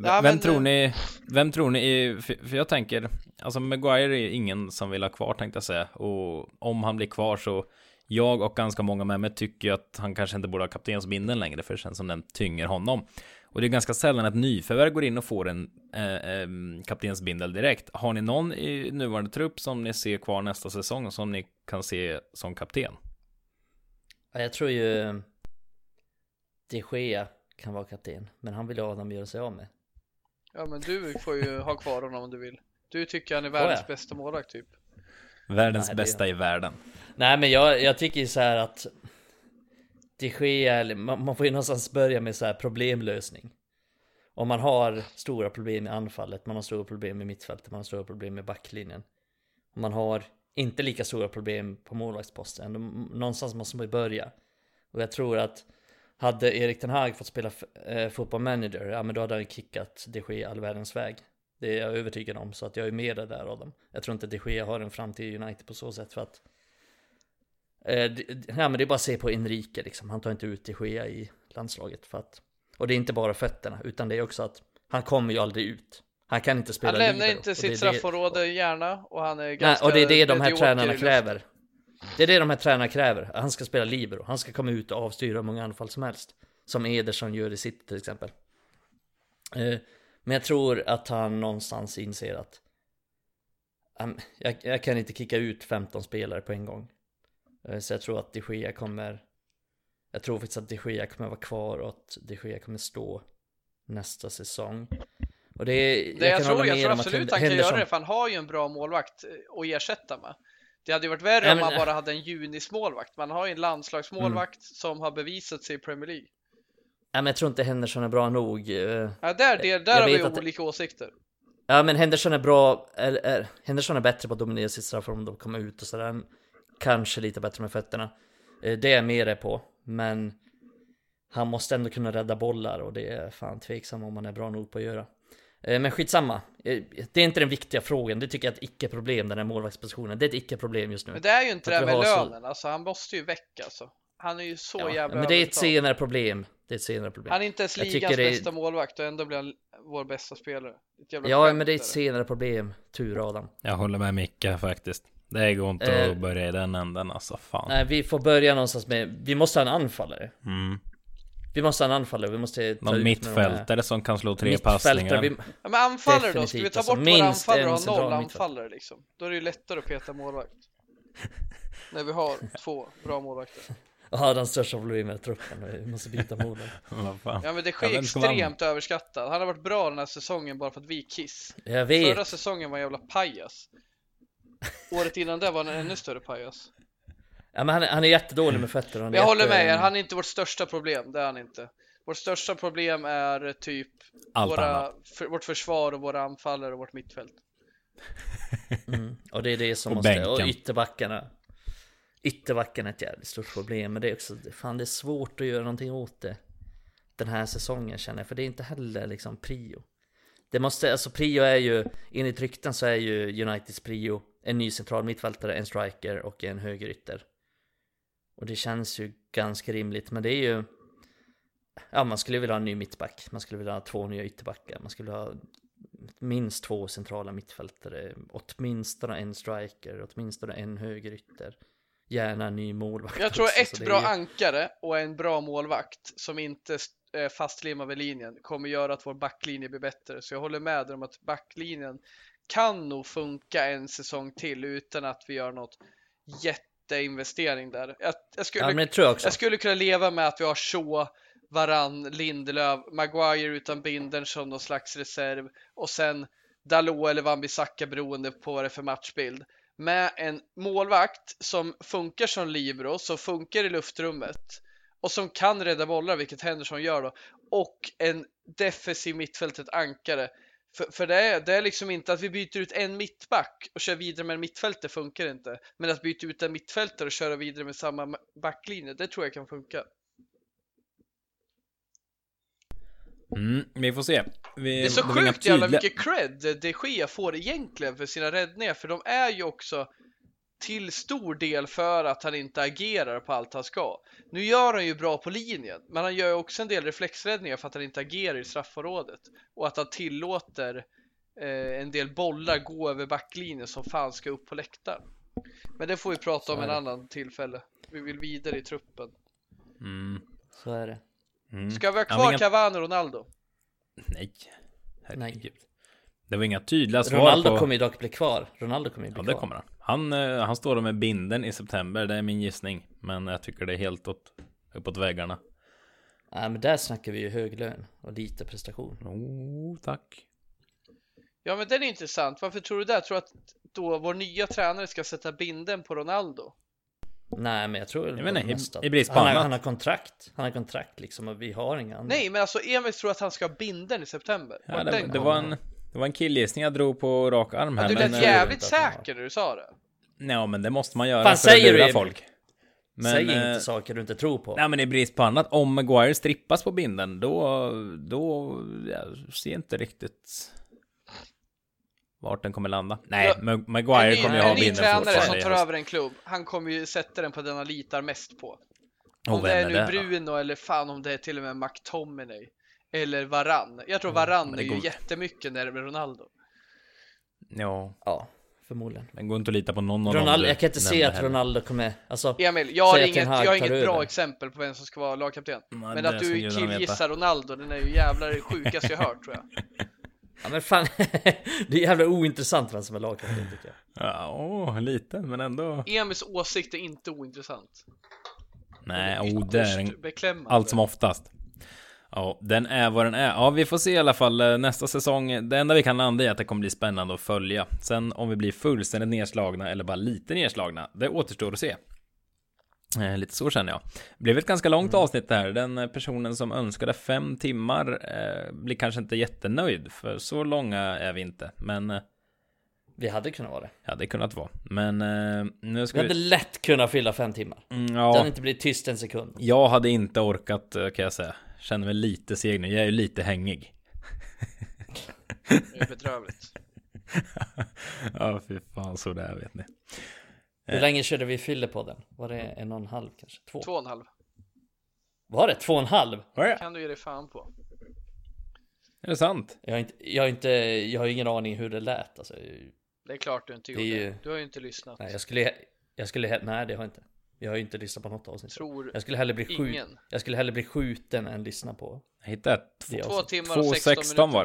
Mm. Ja, vem men, tror eh, ni, vem tror ni, för, för jag tänker, alltså Maguire är ingen som vill ha kvar tänkte jag säga. Och om han blir kvar så, jag och ganska många med mig tycker ju att han kanske inte borde ha kaptensbindeln längre, för det känns som den tynger honom. Och det är ganska sällan att nyförvärv går in och får en eh, eh, kaptensbindel direkt. Har ni någon i nuvarande trupp som ni ser kvar nästa säsong och som ni kan se som kapten? Ja, jag tror ju De Gea kan vara kapten, men han vill ju att göra sig av med. Ja men du får ju ha kvar honom om du vill. Du tycker han är världens jag? bästa målvakt typ. Världens Nej, bästa i världen. Nej men jag, jag tycker ju så här att De Gea, eller man, man får ju någonstans börja med så här problemlösning. Om man har stora problem i anfallet, man har stora problem i mittfältet, man har stora problem med backlinjen. Om man har inte lika stora problem på målvaktsposten. Någonstans måste man ju börja. Och jag tror att hade Erik Ten Hag fått spela eh, fotboll manager, ja men då hade han kickat De Gea all världens väg. Det är jag övertygad om, så att jag är med det där av dem. Jag tror inte De Gea har en framtid i United på så sätt för att Eh, det, ja, men det är bara att se på Enrique liksom. Han tar inte ut De Gea i landslaget för att Och det är inte bara fötterna utan det är också att Han kommer ju aldrig ut. Han kan inte spela Han lämnar libero, inte sitt straffområde gärna och han är Nej, ganska och det är det de här i tränarna kräver. Det är det de här tränarna kräver Han ska spela libero. Han ska komma ut och avstyra hur många anfall som helst Som Ederson gör i sitt till exempel. Eh, Men jag tror att han någonstans inser att "Am, jag, jag kan inte kicka ut 15 spelare på en gång Så jag tror att de Gea kommer Jag tror faktiskt att de Gea kommer vara kvar och att de Gea kommer stå nästa säsong Och det är, Det jag, kan tror, jag tror om att absolut han kan göra det för han har ju en bra målvakt eh, att ersätta med. Det hade ju varit värre Ja, om men- man bara hade en junismålvakt. Man har ju en landslagsmålvakt Mm. som har bevisat sig i Premier League. Ja, men jag tror inte Henderson är bra nog. eh. Ja, där, det, där Jag har vi att- olika åsikter. Ja, men Henderson är bra. Är, Henderson är bättre på att dominera sitt straffområde om de kommer ut och sådär. Kanske lite bättre med fötterna. Eh, Det är jag med det på. Men han måste ändå kunna rädda bollar och det är fan tveksam om han är bra nog på att göra. Eh, Men skitsamma. Eh, Det är inte den viktiga frågan. Det tycker jag är ett icke-problem, den här målvaktspositionen. Det är ett icke-problem just nu. Men det är ju inte det med har så- lönen. Alltså han måste ju väcka alltså. Han är ju så Ja, jävla men det är ett senare problem. Det är ett senare problem. Han är inte ens ligans är- bästa målvakt och ändå blir han vår bästa spelare. Ett jävla Ja, men det är ett senare problem. Tur Adam. Jag håller med Micke faktiskt. Det går inte Eh. att börja i den änden alltså, fan. Nej, vi får börja någonstans med... Vi måste ha en anfallare. Mm. Vi måste ha en anfallare. Vi måste ta Någon de här- mittfältare som kan slå tre Mittfältare, passningar. vi- Ja, men anfallare då? Ska vi Definitivt, ta alltså, bort våra minst anfallare och ha noll mittfältare. anfallare liksom? Då är det ju lättare att peta målvakt. När vi har två bra målvakter. Ja, den största problemet i truppen. Vi måste byta fan. Ja men det sker man- extremt överskattad. Han har varit bra den här säsongen bara för att vi är kiss. Jag vet. Förra säsongen var en jävla pajas. Året innan det var han en ännu större pajas. Ja, men han, är- han är jättedålig med fötterna. Han Jag håller jätte- med er, han är inte vårt största problem. Det är han inte. Vårt största problem är typ Allt våra, för, vårt försvar och våra anfallare och vårt mittfält. Mm. Och det är det som Och måste... Och bänken. ytterbackarna. Ytterbackarna är ett jävligt stort problem. Men det är också... Fan, det är svårt att göra någonting åt det. Den här säsongen känner jag. För det är inte heller liksom prio. Det måste... Alltså prio är ju... Enligt rykten så är ju Uniteds prio en ny central mittfältare, en striker och en högerytter. Och det känns ju ganska rimligt. Men det är ju... Ja, man skulle vilja ha en ny mittback. Man skulle vilja ha två nya ytterbackar. Man skulle ha minst två centrala mittfältare. Åtminstone en striker, åtminstone en högerytter. Gärna en ny målvakt Jag tror också, ett bra ju- ankare och en bra målvakt som inte är fastlimmad vid linjen kommer göra att vår backlinje blir bättre. Så jag håller med om att backlinjen kan nog funka en säsong till utan att vi gör något jätteinvestering där. Jag, jag, skulle, Ja, jag jag skulle kunna leva med att vi har Shaw, Varann, Lindelöf, Maguire utan Bindern som någon slags reserv och sen Dalot eller Wan-Bissaka beroende på vad det är för matchbild. Med en målvakt som funkar som libero, som funkar i luftrummet och som kan rädda bollar, vilket Henderson gör då, och en defensiv mittfält, ett ankare. För, för det, är, det är liksom inte att vi byter ut en mittback och kör vidare med en mittfält, det funkar inte. Men att byta ut en mittfältare och köra vidare med samma backlinje, det tror jag kan funka. Mm, vi får se. Vi, Det är så sjukt jävla mycket cred de Gea får egentligen för sina räddningar, för de är ju också till stor del för att han inte agerar på allt han ska. Nu gör han ju bra på linjen, men han gör ju också en del reflexräddningar för att han inte agerar i straffområdet och att han tillåter eh, en del bollar gå över backlinjen som fan ska upp på läktaren. Men det får vi prata om en annan tillfälle. Vi vill vidare i truppen. Mm, Så är det. mm. Ska vi ha Ja, kvar inga- Cavani och Ronaldo? Nej. Herregud. Det var inga tydliga svar Ronaldo på... kommer ju dock bli kvar. Ronaldo kommer ju bli Ja, det kvar. kommer han. Han, eh, han står där med binden i september, det är min gissning. Men jag tycker det är helt åt, uppåt väggarna. Nej, men där snackar vi ju hög lön och lite prestation. Oh, tack. Ja, men den är intressant. Varför tror du det? Tror du att då vår nya tränare ska sätta binden på Ronaldo? Nej, men jag tror Jag vet inte, i- i brist på han, har, annat. han har kontrakt. Han har kontrakt liksom och vi har inga andra. Nej, men alltså Emil tror att han ska ha binden i september. Ja, det, det, var en, det var en killgissning jag drog på rak arm här. Ja, du men, lät eh, jävligt att säker när du sa det. Ja, men det måste man göra Fan, för att säger du, lura folk. Men, Säg eh, inte saker du inte tror på. Nej men i brist på annat, om Maguire strippas på binden då, då, jag ser inte riktigt vart den kommer landa. Nej, Ja, Ma- Maguire kommer ju ha en ny binden tränare som fortfarande. tar över en klubb, han kommer ju sätta den på den han litar mest på. Om Och det är är nu det då? Bruno eller fan om det är till och med McTominay. Eller Varann. Jag tror Varann men är det ju går- jättemycket närmare Ronaldo. Ja, Ja, förmodligen. men går inte att lita på någon av Ronaldo, dem jag kan inte se att heller. Ronaldo kommer, alltså Emil, jag har inget, jag har inget bra exempel på vem som ska vara lagkapten. Nej, Men att du killgissar Ronaldo, den är ju jävlar det sjukaste jag hört tror jag. Ja men fan, det är jävla ointressant vem som är lagkapten tycker jag. Ja, åh, lite, men ändå. Emils åsikt är inte ointressant. Nej, oh, det är en, allt som oftast. Ja, den är vad den är. Ja, vi får se i alla fall eh, nästa säsong. Det enda vi kan landa i är att det kommer bli spännande att följa. Sen om vi blir fullständigt nedslagna eller bara lite nedslagna, det återstår att se. Eh, lite så känner jag. Det blev ett ganska långt avsnitt det här. Den eh, personen som önskade fem timmar eh, blir kanske inte jättenöjd, för så långa är vi inte. Men eh, Vi hade kunnat vara det. ja, det kunnat vara. Men eh, nu Vi ska hade vi... lätt kunnat fylla fem timmar. Mm, Det ja. hade inte blivit tyst en sekund. Jag hade inte orkat kan jag säga. Känner mig lite seg nu. Jag är ju lite hängig. Det är bedrövligt. ja, fy fan så där vet ni. Hur Eh. länge körde vi Fyllepodden? Var det en och en halv kanske? Två? Två och en halv. Var det två och en halv? Var det? kan du ge dig fan på. Är det sant? Jag har inte, jag har inte, jag har ingen aning hur det lät alltså. Det är klart du inte gjorde. ju- Du har ju inte lyssnat. Nej, jag skulle, jag skulle, nej det har jag inte. Jag har ju inte lyssnat på något avsnitt. Tror Jag skulle hellre bli ingen. Jag skulle hellre bli skjuten än lyssna på Jag hittade två, Två timmar och 16 2.16 minuter. var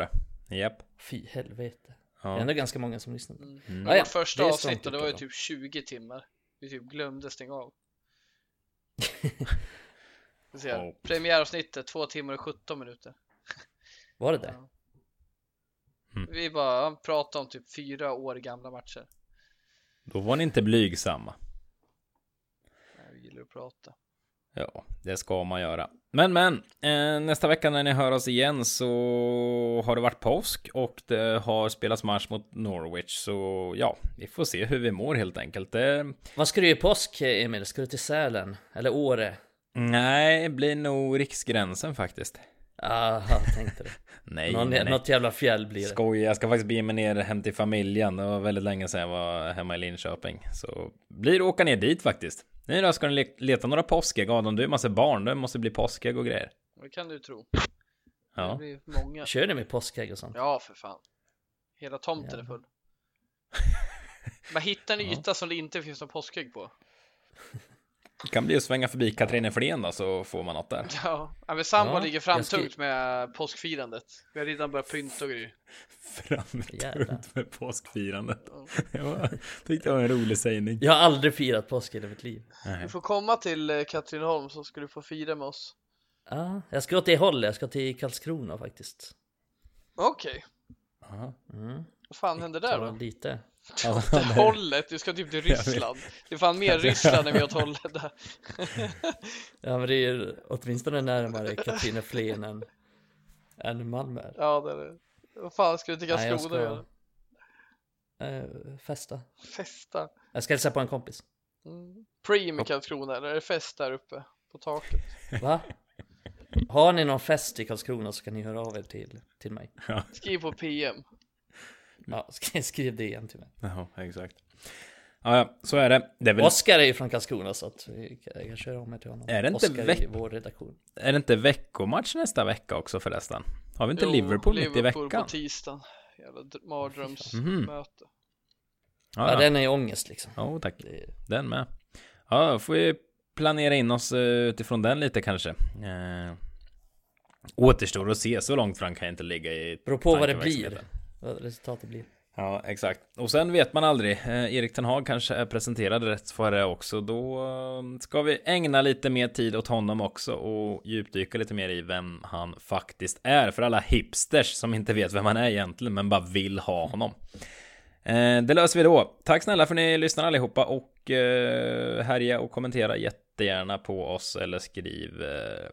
det. Japp. Fy helvete. Det är Ja. ändå ganska många som lyssnar. Mm. Mm. Ja, ja, Vårt första avsnitt det var ju typ 20 timmar. Vi typ glömde stänga av. Vi ser. Ja. Premiäravsnittet, 2 timmar och 17 minuter. Var det det? Ja. Mm. Vi bara pratade om typ fyra år gamla matcher. Då var ni inte blygsamma. Gillar att prata. Ja, det ska man göra. Men, men, eh, nästa vecka när ni hör oss igen så har det varit påsk och det har spelats match mot Norwich. Så ja, vi får se hur vi mår helt enkelt. Det, Vad ska du göra i påsk Emil? Ska du till Sälen? Eller Åre? nej, det blir nog riksgränsen faktiskt. Aha, tänkte det. Nej, Någon, nej. Något jävla fjäll blir det. Skoj, jag ska faktiskt bege mig ner hem till familjen. Det var väldigt länge sedan jag var hemma i Linköping. Så blir det åka ner dit faktiskt. Nu då ska ni le- leta några påskägg. Adam, du är massa barn. Det måste bli påskägg och grejer. Det kan du tro. Det Ja. blir många. Kör ni med påskägg och sånt? Ja, för fan. Hela tomten är Ja. full. Man hittar en Ja. yta som det inte finns någon påskägg på. Det kan bli att svänga förbi Katrineflen då så får man något där. Ja, men sambo Ja, ligger framtungt skri- med påskfirandet. Vi har redan börjat pynta och grejer. Framtungt med påskfirandet. Jag tyckte det var en rolig sägning. Jag har aldrig firat påsk i hela mitt liv. Du får komma till eh, Katrineholm så ska du få fira med oss. Ja, jag ska till håll, jag ska till Karlskrona faktiskt. Okej, Ja. Mm. vad fan händer där då? lite. Alltså, Till hållet, du ska typ till Ryssland. Det är fan mer Ryssland än vi åt hållet där. Ja men det är ju åtminstone närmare Katrineflen än, än Malmö. Ja, det är det. Vad fan ska du till Karlskrona ska- göra? Eh, festa. Festa. Jag ska hälsa på en kompis. Mm. Preem i Karlskrona, eller är det fest där uppe på taket? Va? Har ni någon fest i Karlskrona så kan ni höra av er till, till mig. Skriv på PM. Ja, sk- skriv det igen till mig. Ja, exakt. Ja, ja, så är det. Det är väl Oskar är ju från Karlskrona så att vi kan, jag kan köra om mig till honom. Är det inte Oskar veck- i vår redaktion. Är det inte veckomatch nästa vecka också förresten? Har vi inte Jo, Liverpool, mitt i Liverpool veckan? på tisdagen. Jävla mardrömsmöte. Mhm. Ja, Ja, ja. den är ju ångest liksom. Jo, tack. Det, Den med. Ja, då får vi planera in oss eh, utifrån den lite kanske. Eh, återstår att se, så långt fram kan jag inte ligga i beror på vad det blir. Vad resultatet blir. Ja, exakt. Och sen vet man aldrig. Eh, Erik Ten Hag kanske är presenterad rätt för det också. Då eh, ska vi ägna lite mer tid åt honom också och djupdyka lite mer i vem han faktiskt är. För alla hipsters som inte vet vem han är egentligen, men bara vill ha honom. Eh, det löser vi då. Tack snälla för att ni lyssnar allihopa och eh, härja och kommentera jättegärna på oss eller skriv eh,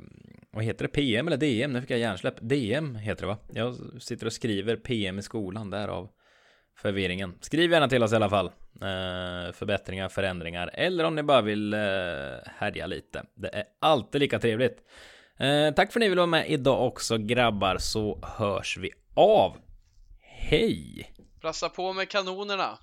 vad heter det? PM eller DM? Nu fick jag hjärnsläpp. DM heter det va? Jag sitter och skriver PM i skolan därav förvirringen. Skriv gärna till oss i alla fall. Eh, förbättringar, förändringar eller om ni bara vill eh, härja lite. Det är alltid lika trevligt. Eh, tack för att ni vill vara med idag också grabbar så hörs vi av. Hej! Brassa på med kanonerna.